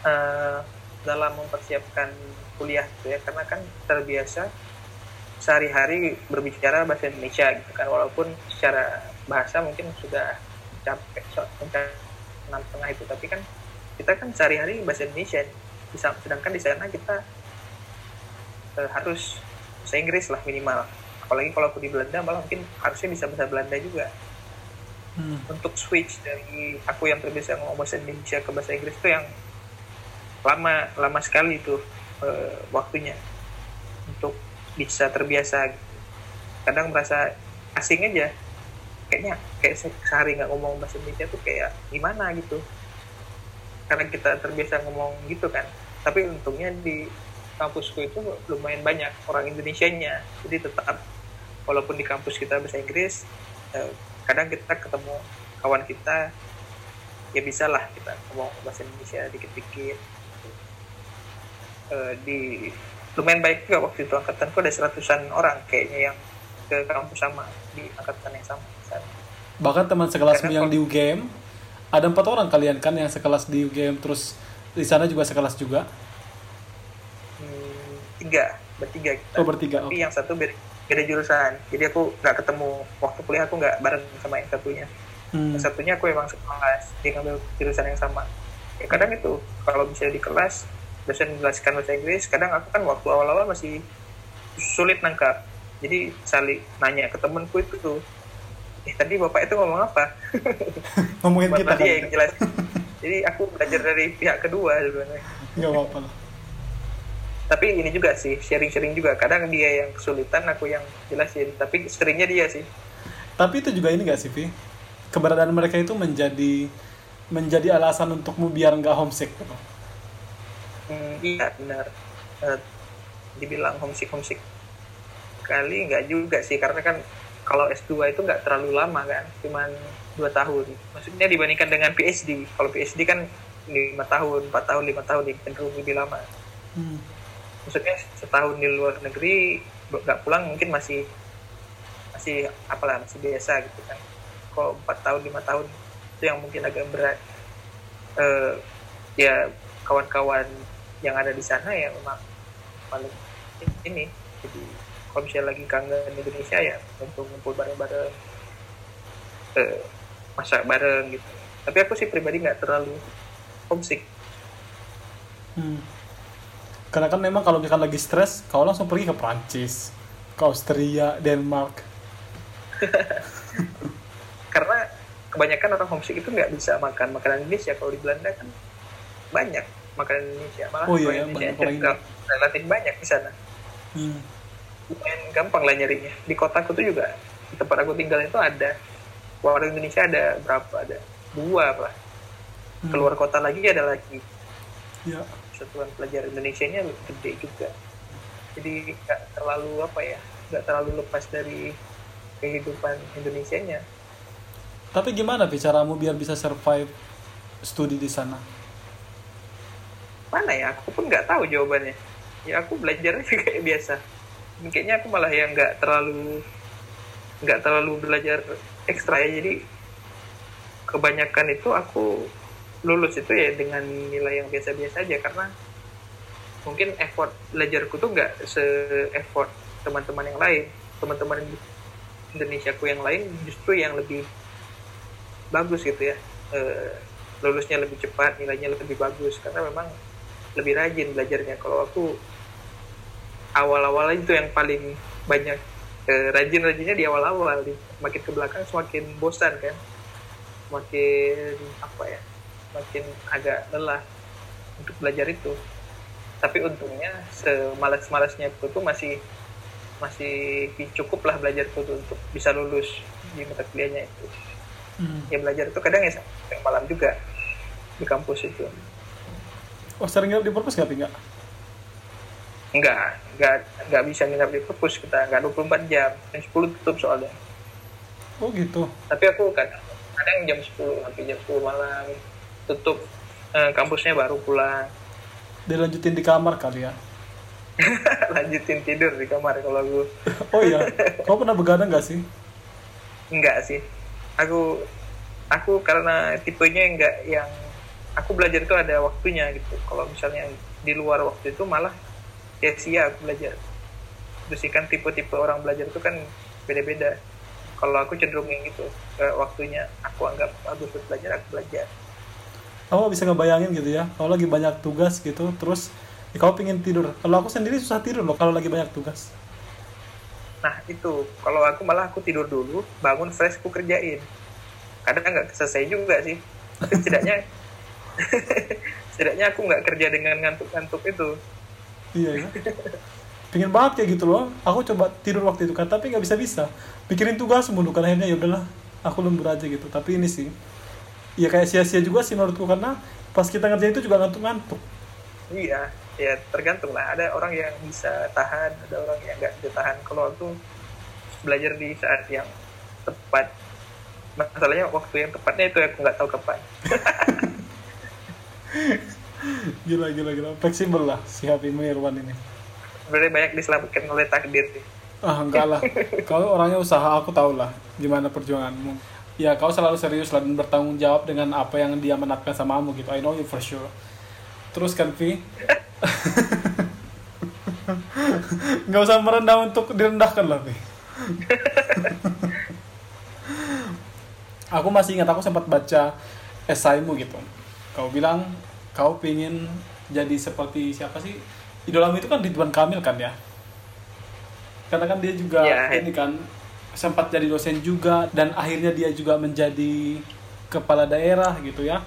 S2: eh, dalam mempersiapkan kuliah gitu ya. Karena kan terbiasa sehari-hari berbicara bahasa Indonesia gitu kan. Walaupun secara bahasa mungkin sudah mencapai enam tengah itu. Tapi kan kita kan sehari-hari bahasa Indonesia. Bisa sedangkan di sana kita eh, harus bahasa Inggris lah minimal. Apalagi kalau aku di Belanda malah mungkin harusnya bisa bahasa Belanda juga.
S1: Hmm.
S2: untuk switch dari aku yang terbiasa ngomong bahasa Indonesia ke bahasa Inggris itu yang lama lama sekali itu eh, waktunya. Untuk bisa terbiasa. Kadang merasa asing aja kayaknya kayak se- sehari nggak ngomong bahasa Indonesia tuh kayak gimana gitu. Karena kita terbiasa ngomong gitu kan. Tapi untungnya di kampusku itu lumayan banyak orang Indonesianya. Jadi tetap walaupun di kampus kita bahasa Inggris eh, kadang kita ketemu kawan kita ya bisa lah kita ngomong bahasa Indonesia dikit-dikit. Eh, di lumayan baik juga waktu itu angkatanku ada seratusan orang kayaknya yang ke kampus sama di angkatan yang sama
S1: bahkan teman sekelasmu yang di UGM ada empat orang kalian kan yang sekelas di UGM terus di sana juga sekelas juga?
S2: Hmm, tiga bertiga kita.
S1: Oh bertiga
S2: tapi
S1: oke.
S2: yang satu beda, beda jurusan. Jadi aku nggak ketemu waktu kuliah aku nggak bareng sama yang satunya.
S1: Hmm.
S2: yang satunya aku emang sekelas dia ngambil jurusan yang sama. Ya kadang itu kalau bisa di kelas dosen menjelaskan bahasa Inggris kadang aku kan waktu awal-awal masih sulit nangkap. Jadi saling nanya ke temenku itu tuh eh tadi bapak itu ngomong apa?
S1: Ngomongin kita
S2: Bapak
S1: kan
S2: dia yang jelas. Jadi aku belajar dari pihak kedua sebenarnya.
S1: Nggak apa-apa lah.
S2: Tapi ini juga sih sharing-sharing juga. Kadang dia yang kesulitan aku yang jelasin. Tapi seringnya dia sih.
S1: Tapi itu juga ini gak sih Vi keberadaan mereka itu menjadi menjadi alasan untukmu biar nggak homesick gitu.
S2: Hmm, iya benar. Uh, dibilang homesick homesick kali nggak juga sih karena kan kalau S2 itu nggak terlalu lama kan cuman dua tahun. Maksudnya dibandingkan dengan PhD kalau PhD kan lima tahun empat tahun lima tahun cenderung lebih lama. Hmm. maksudnya setahun di luar negeri nggak pulang mungkin masih masih apalah masih biasa gitu kan. Kalau empat tahun lima tahun itu yang mungkin agak berat. Uh, ya kawan-kawan yang ada di sana ya memang paling ini jadi kalau misalnya lagi kangen Indonesia ya ngumpul-ngumpul bareng-bareng. Uh, masak bareng gitu. Tapi aku sih pribadi nggak terlalu homesick.
S1: Hmm. karena kan memang kalau misalkan lagi stres kau langsung pergi ke Prancis ke Austria Denmark.
S2: Karena kebanyakan orang homesick itu nggak bisa makan makanan Indonesia. Kalau di Belanda kan banyak makanan Indonesia. Malah
S1: oh, iya, Indonesia
S2: banyak relatif banyak di sana. Hmm lumayan gampang lah nyarinya di kotaku tuh juga di tempat aku tinggal itu ada. Warung Indonesia ada berapa? Ada dua lah. Hmm. keluar kota lagi ada lagi.
S1: Ya.
S2: satuan pelajar Indonesia nya gede juga. Jadi nggak terlalu apa ya nggak terlalu lepas dari kehidupan Indonesia nya.
S1: Tapi gimana bicaramu biar bisa survive studi di sana?
S2: Mana ya? Aku pun nggak tahu jawabannya. Ya aku belajar kayak biasa kayaknya aku malah yang nggak terlalu nggak terlalu belajar ekstra ya. Jadi kebanyakan itu aku lulus itu ya dengan nilai yang biasa-biasa aja. Karena mungkin effort belajarku tuh nggak se effort teman-teman yang lain. Teman-teman Indonesia ku yang lain justru yang lebih bagus gitu ya. E, lulusnya lebih cepat nilainya lebih bagus. Karena memang lebih rajin belajarnya. Kalau aku awal-awal itu yang paling banyak eh, rajin-rajinnya di awal-awal makin ke belakang semakin bosan kan. Semakin apa ya semakin agak lelah untuk belajar itu. Tapi untungnya semalas-malasnya aku tuh masih masih cukup lah belajar itu untuk bisa lulus di mata kuliahnya itu. Hmm. ya belajar itu kadang ya sampai malam juga di kampus itu.
S1: Oh sering di perpus nggak enggak
S2: Enggak, enggak, enggak bisa nginap di perpus kita, enggak 24 jam, jam 10 tutup soalnya.
S1: Oh gitu.
S2: Tapi aku kadang, kadang jam 10 sampai jam 10 malam tutup eh, kampusnya baru pulang.
S1: Dilanjutin di kamar kali ya?
S2: Lanjutin tidur di kamar kalau aku.
S1: oh iya, kau pernah begadang gak sih?
S2: Enggak sih, aku aku karena tipenya enggak yang aku belajar itu ada waktunya gitu. Kalau misalnya di luar waktu itu malah sia-sia aku belajar. Terus kan tipe-tipe orang belajar itu kan beda-beda. Kalau aku cenderung yang gitu waktunya aku anggap bagus belajar aku belajar.
S1: Kamu bisa ngebayangin gitu ya kalau lagi banyak tugas gitu terus ya kamu pingin tidur. Kalau aku sendiri susah tidur loh kalau lagi banyak tugas.
S2: Nah itu. Kalau aku malah aku tidur dulu bangun fresh aku kerjain. Kadang nggak selesai juga sih. Setidaknya setidaknya aku nggak kerja dengan ngantuk-ngantuk itu
S1: iya ya pengen banget kayak gitu loh. Aku coba tidur waktu itu kan tapi nggak bisa bisa pikirin tugas mulu kan akhirnya ya udahlah aku lembur aja gitu. Tapi ini sih ya kayak sia-sia juga sih menurutku karena pas kita ngerjain itu juga ngantuk-ngantuk.
S2: Iya ya tergantung lah. Ada orang yang bisa tahan ada orang yang nggak bisa tahan. Kalau aku belajar di saat yang tepat. Masalahnya waktu yang tepatnya itu aku nggak tahu kapan
S1: gila gila gila. Fleksibel lah si Happy Mirwan ini.
S2: Berarti banyak diselamatkan oleh takdir sih.
S1: Ah enggak lah. Kalau orangnya usaha aku tahu lah gimana perjuanganmu. Ya kau selalu serius dan bertanggung jawab dengan apa yang dia menatkan sama kamu gitu. I know you for sure. Terus kan Vi nggak usah merendah untuk direndahkan lah Vi aku masih ingat aku sempat baca esaimu gitu. Kau bilang kau pingin jadi seperti siapa sih? Idolamu itu kan Ridwan Kamil kan ya? Karena kan dia juga ya, ini kan sempat jadi dosen juga dan akhirnya dia juga menjadi kepala daerah gitu ya.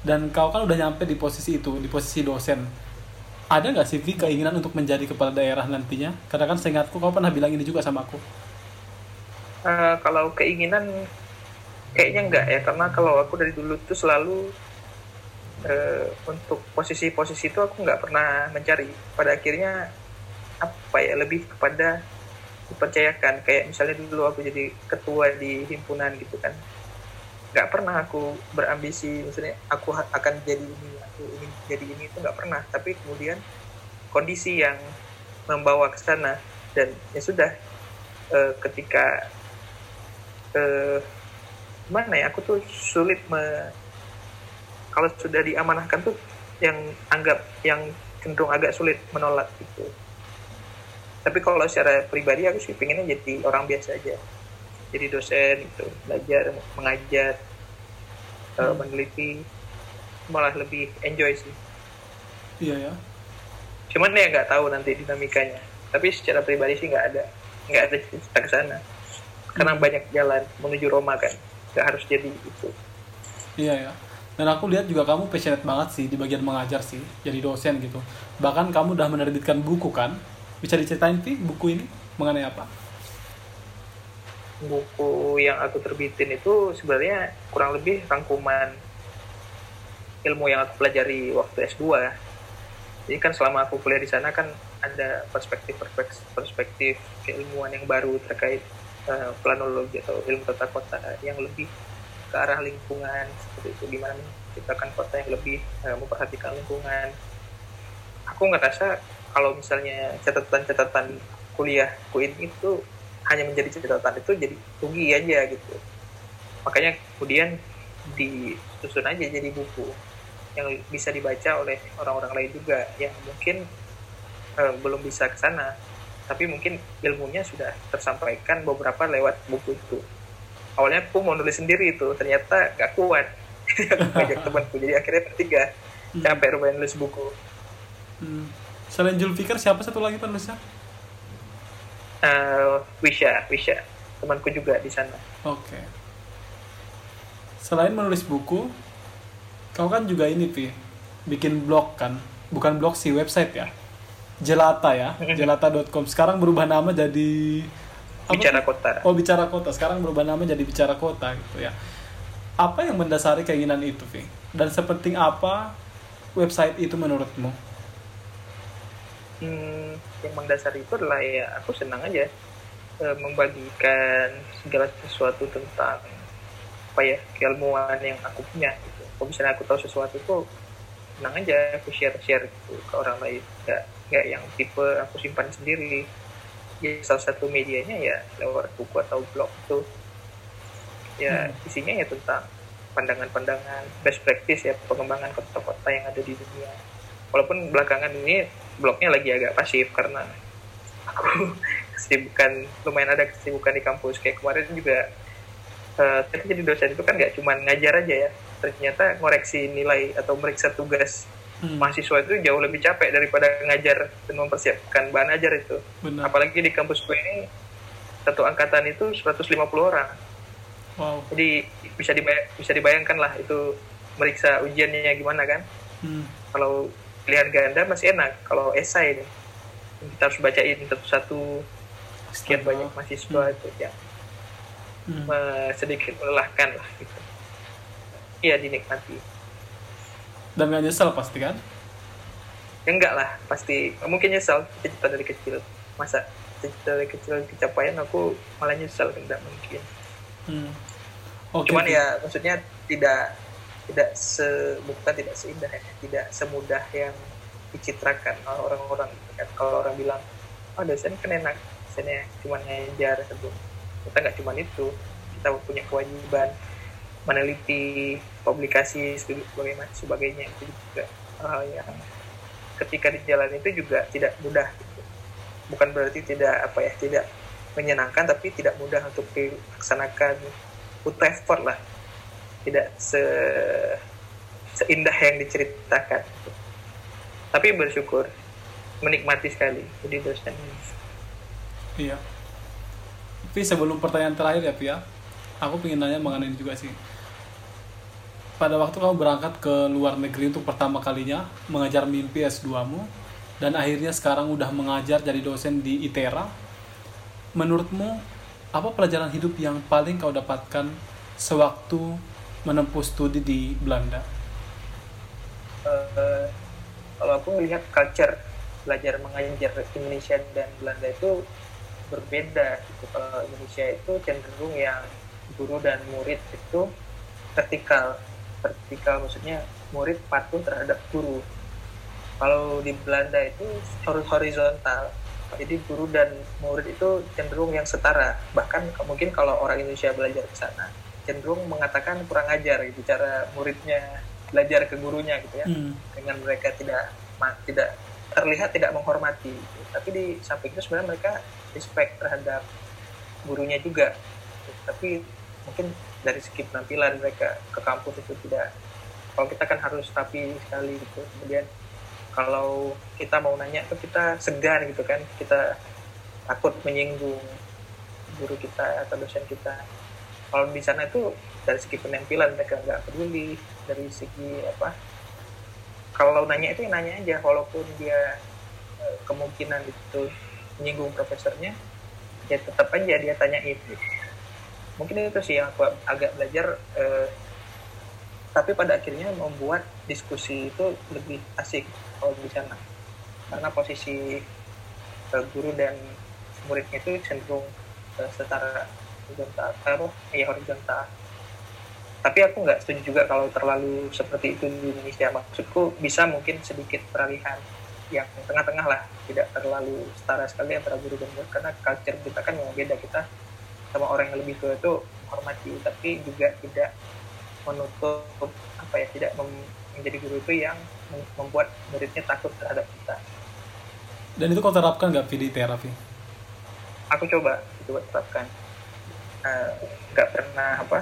S1: Dan kau kan udah nyampe di posisi itu di posisi dosen. Ada nggak sih Vi keinginan untuk menjadi kepala daerah nantinya? Karena kan seingatku kau pernah bilang ini juga sama aku.
S2: Uh, kalau keinginan kayaknya enggak ya. Karena kalau aku dari dulu tuh selalu uh, untuk posisi-posisi itu aku nggak pernah mencari. Pada akhirnya apa ya lebih kepada dipercayakan. Kayak misalnya dulu aku jadi ketua di himpunan gitu kan. Nggak pernah aku berambisi misalnya aku akan jadi ini aku ingin jadi ini itu nggak pernah. Tapi kemudian kondisi yang membawa ke sana. Dan ya sudah uh, ketika uh, mana ya aku tuh sulit me, kalau sudah diamanahkan tuh yang anggap yang cenderung agak sulit menolak gitu tapi kalau secara pribadi aku sih pengennya jadi orang biasa aja. Jadi dosen itu belajar mengajar eh, hmm. meneliti malah lebih enjoy sih.
S1: Iya ya.
S2: Cuman ya nggak tahu nanti dinamikanya. Tapi secara pribadi sih nggak ada nggak ada cerita ke sana. Karena hmm. banyak jalan menuju Roma kan. Nggak harus jadi itu.
S1: Iya ya dan aku lihat juga kamu passionate banget sih di bagian mengajar sih jadi dosen gitu. Bahkan kamu udah menerbitkan buku kan? Bisa diceritain sih buku ini mengenai apa?
S2: Buku yang aku terbitin itu sebenarnya kurang lebih rangkuman ilmu yang aku pelajari waktu S2 jadi kan selama aku kuliah di sana kan ada perspektif perspektif keilmuan yang baru terkait uh, planologi atau ilmu tata kota yang lebih ke arah lingkungan seperti itu. Gimana menciptakan kota yang lebih uh, memperhatikan lingkungan. Aku ngerasa kalau misalnya catatan-catatan kuliah kuin itu hanya menjadi catatan itu jadi rugi aja gitu. Makanya kemudian disusun aja jadi buku yang bisa dibaca oleh orang-orang lain juga yang mungkin eh, belum bisa ke sana tapi mungkin ilmunya sudah tersampaikan beberapa lewat buku itu awalnya aku mau nulis sendiri itu ternyata gak kuat ngajak temanku jadi akhirnya bertiga hmm. capek rupanya nulis buku
S1: hmm. selain Julfikar siapa satu lagi penulisnya
S2: uh, Wisha, Wisha, temanku juga di sana.
S1: Oke. Okay. Selain menulis buku, kau kan juga ini, Pi, bikin blog kan? Bukan blog sih, website ya. Jelata ya, jelata.com. Sekarang berubah nama jadi
S2: apa? Bicara Kota.
S1: Oh, Bicara Kota. Sekarang berubah nama jadi Bicara Kota gitu ya. Apa yang mendasari keinginan itu, Pi? Dan sepenting apa website itu menurutmu?
S2: hmm, yang mendasari itu adalah ya aku senang aja e, membagikan segala sesuatu tentang apa ya keilmuan yang aku punya gitu. Kalau misalnya aku tahu sesuatu itu senang aja aku share share gitu ke orang lain nggak nggak yang tipe aku simpan sendiri ya salah satu medianya ya lewat buku atau blog itu. Ya hmm. isinya ya tentang pandangan-pandangan best practice ya pengembangan kota-kota yang ada di dunia. Walaupun belakangan ini blognya lagi agak pasif karena aku kesibukan lumayan ada kesibukan di kampus. Kayak kemarin juga uh, jadi dosen itu kan nggak cuma ngajar aja ya. Ternyata ngoreksi nilai atau meriksa tugas hmm. mahasiswa itu jauh lebih capek daripada ngajar dan mempersiapkan bahan ajar itu Benar. apalagi di kampus gue ini satu angkatan itu 150 orang wow. jadi bisa dibayang, bisa dibayangkan lah itu meriksa ujiannya gimana kan hmm. kalau pilihan ganda masih enak kalau esai ini kita harus bacain satu-satu sekian banyak mahasiswa hmm. itu ya hmm. sedikit melelahkan lah gitu iya dinikmati
S1: dan gak nyesel pasti kan?
S2: Ya enggak lah pasti. Mungkin nyesel cita dari kecil. Masa cita dari kecil kecapaian aku malah nyesel enggak mungkin. Hmm. okay. cuman ya maksudnya tidak tidak se bukan tidak seindah ya, tidak semudah yang dicitrakan orang-orang kan. Kalau orang bilang oh dosen kan enak. Dosennya cuma ngajar sebelum. Kita nggak cuma itu. Kita punya kewajiban meneliti publikasi sebagainya sebagainya. Itu juga hal yang ketika di jalan itu juga tidak mudah gitu. bukan berarti tidak apa ya tidak menyenangkan tapi tidak mudah untuk dilaksanakan butuh effort lah. Tidak se seindah yang diceritakan tapi bersyukur menikmati sekali jadi dosen
S1: iya. Tapi sebelum pertanyaan terakhir ya Pia aku pengen nanya mengenai ini juga sih pada waktu kamu berangkat ke luar negeri untuk pertama kalinya mengajar mimpi S2 mu dan akhirnya sekarang udah mengajar jadi dosen di ITERA. Menurutmu apa pelajaran hidup yang paling kau dapatkan sewaktu menempuh studi di Belanda?
S2: Uh, kalau aku melihat culture belajar mengajar Indonesia dan Belanda itu berbeda gitu. Kalau Indonesia itu cenderung yang guru dan murid itu vertikal. Vertikal maksudnya murid patuh terhadap guru. Kalau di Belanda itu harus horizontal. Jadi guru dan murid itu cenderung yang setara. Bahkan mungkin kalau orang Indonesia belajar ke sana cenderung mengatakan kurang ajar gitu cara muridnya belajar ke gurunya gitu ya. Hmm. Dengan mereka tidak tidak terlihat tidak menghormati. Gitu. Tapi di samping itu sebenarnya mereka respect terhadap gurunya juga. Tapi mungkin dari segi penampilan mereka ke kampus itu tidak kalau kita kan harus rapi sekali gitu. Kemudian kalau kita mau nanya tuh kita segan gitu kan kita takut menyinggung guru kita atau dosen kita. Kalau di sana itu dari segi penampilan mereka nggak peduli dari segi apa kalau nanya itu nanya aja walaupun dia eh, kemungkinan itu menyinggung profesornya ya tetap aja dia tanya itu mungkin itu sih yang aku agak belajar eh, tapi pada akhirnya membuat diskusi itu lebih asik kalau di sana. Karena posisi eh, guru dan muridnya itu cenderung eh, setara horizontal taruh ya horizontal. Tapi aku nggak setuju juga kalau terlalu seperti itu di Indonesia. Maksudku bisa mungkin sedikit peralihan yang tengah-tengah lah. Tidak terlalu setara sekali antara guru dan murid. Karena culture kita kan memang beda. Kita sama orang yang lebih tua itu menghormati tapi juga tidak menutup apa ya tidak menjadi guru itu yang membuat muridnya takut terhadap kita.
S1: Dan itu kau terapkan nggak di terapi?
S2: Aku coba coba terapkan. Eh, nggak uh, pernah apa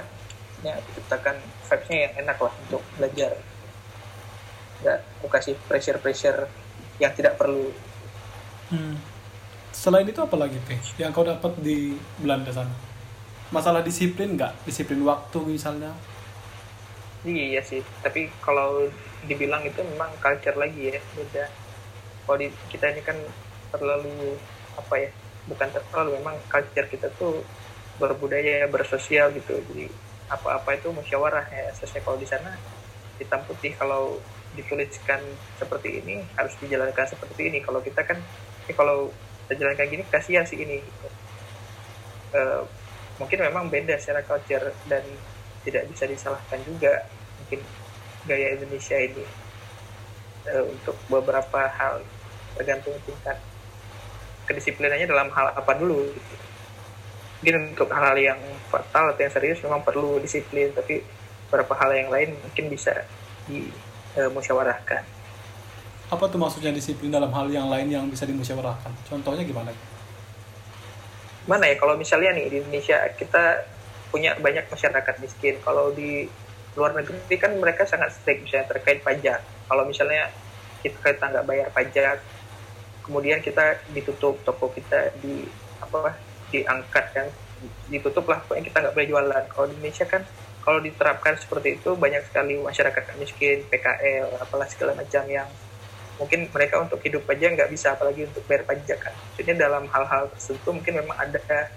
S2: ya ciptakan vibesnya yang enak lah untuk belajar. Nggak aku kasih pressure pressure yang tidak perlu.
S1: Hmm selain itu apa lagi teh yang kau dapat di Belanda sana? Masalah disiplin nggak? Disiplin waktu misalnya?
S2: Iya sih. Tapi kalau dibilang itu memang culture lagi ya beda. Kalau kita ini kan terlalu apa ya bukan terlalu memang culture kita tuh berbudaya bersosial gitu. Jadi apa-apa itu musyawarah ya. Sesuai kalau di sana hitam putih. Kalau dituliskan seperti ini harus dijalankan seperti ini. Kalau kita kan eh, kalau jalan kayak gini kasihan sih ini uh, mungkin memang beda secara culture dan tidak bisa disalahkan juga mungkin gaya Indonesia ini uh, untuk beberapa hal tergantung tingkat kedisiplinannya dalam hal apa dulu gitu. mungkin untuk hal-hal yang fatal atau yang serius memang perlu disiplin tapi beberapa hal yang lain mungkin bisa dimusyawarahkan
S1: apa tuh maksudnya disiplin dalam hal yang lain yang bisa dimusyawarahkan? Contohnya gimana?
S2: Mana ya kalau misalnya nih di Indonesia kita punya banyak masyarakat miskin. Kalau di luar negeri kan mereka sangat strict misalnya terkait pajak. Kalau misalnya kita kita nggak bayar pajak kemudian kita ditutup toko kita di apa diangkat kan ditutup lah pokoknya kita nggak boleh jualan. Kalau di Indonesia kan kalau diterapkan seperti itu banyak sekali masyarakat miskin PKL apalah segala macam yang mungkin mereka untuk hidup aja nggak bisa apalagi untuk bayar pajak kan. Jadi dalam hal-hal tertentu mungkin memang ada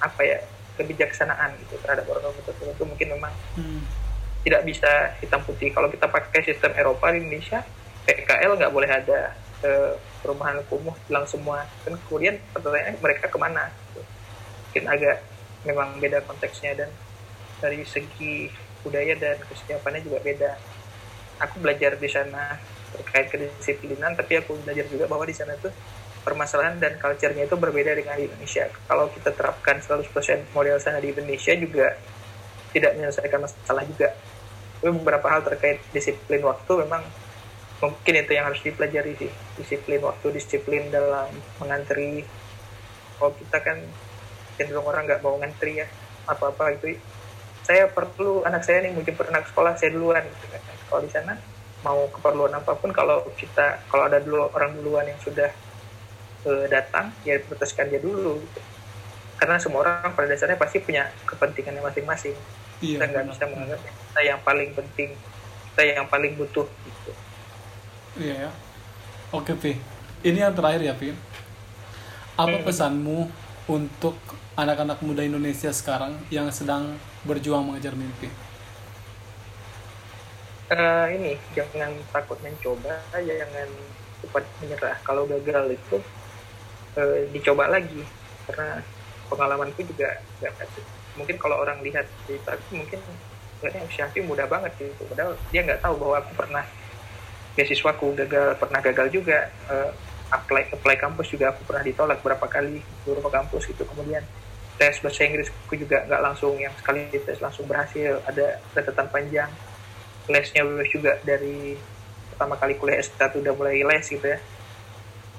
S2: apa ya kebijaksanaan gitu terhadap orang-orang tertentu. Mungkin memang hmm. tidak bisa hitam putih. Kalau kita pakai sistem Eropa di Indonesia PKL nggak boleh ada e, perumahan kumuh hilang semua. Dan kemudian pertanyaannya mereka ke mana? Gitu. mungkin agak memang beda konteksnya dan dari segi budaya dan kesiapannya juga beda. Aku belajar di sana terkait kedisiplinan tapi aku belajar juga bahwa di sana tuh permasalahan dan culture-nya itu berbeda dengan di Indonesia. Kalau kita terapkan 100% model sana di Indonesia juga tidak menyelesaikan masalah juga. Tapi beberapa hal terkait disiplin waktu memang mungkin itu yang harus dipelajari sih. Disiplin waktu, disiplin dalam mengantri. Kalau kita kan cenderung orang nggak mau ngantri ya apa-apa itu. Saya perlu anak saya nih mungkin anak sekolah saya duluan gitu kan. Kalau di sana mau keperluan apa pun kalau kita kalau ada dulu orang duluan yang sudah uh, datang ya proteskan dia dulu gitu. karena semua orang pada dasarnya pasti punya kepentingannya masing-masing. Iya, kita nggak bisa menganggap kita yang paling penting kita yang paling butuh gitu.
S1: Iya ya. Oke Pi. Ini yang terakhir ya Pi. Apa
S2: Hmm.
S1: pesanmu untuk anak-anak muda Indonesia sekarang yang sedang berjuang mengejar mimpi
S2: Eh, ini jangan takut mencoba jangan cepat menyerah. Kalau gagal itu eh, dicoba lagi. Karena pengalamanku juga nggak mungkin kalau orang lihat cerita aku mungkin kayaknya Syafi mudah banget gitu padahal dia nggak tahu bahwa aku pernah beasiswaku gagal pernah gagal juga. Eh, apply apply kampus juga aku pernah ditolak berapa kali beberapa kampus gitu. Kemudian tes bahasa Inggrisku juga nggak langsung yang sekali tes langsung berhasil. Ada catatan panjang lesnya lulus juga dari pertama kali kuliah S1 udah mulai les gitu ya.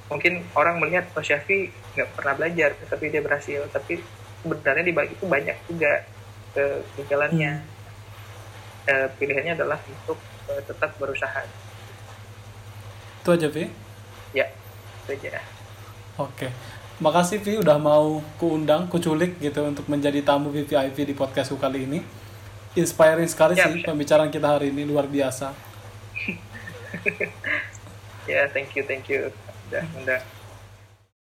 S2: Mungkin orang melihat oh Syafi nggak pernah belajar tapi dia berhasil. Tapi sebenarnya di balik itu banyak juga kegagalannya. Eh, pilihannya adalah untuk eh, tetap berusaha.
S1: Itu aja Pi
S2: ya itu aja.
S1: Oke, makasih Vi udah mau kuundang, kuculik gitu untuk menjadi tamu VVIP di podcastku kali ini. Inspiring sekali
S2: Siap,
S1: sih
S2: siap.
S1: pembicaraan kita hari ini luar biasa.
S2: ya thank you thank you udah udah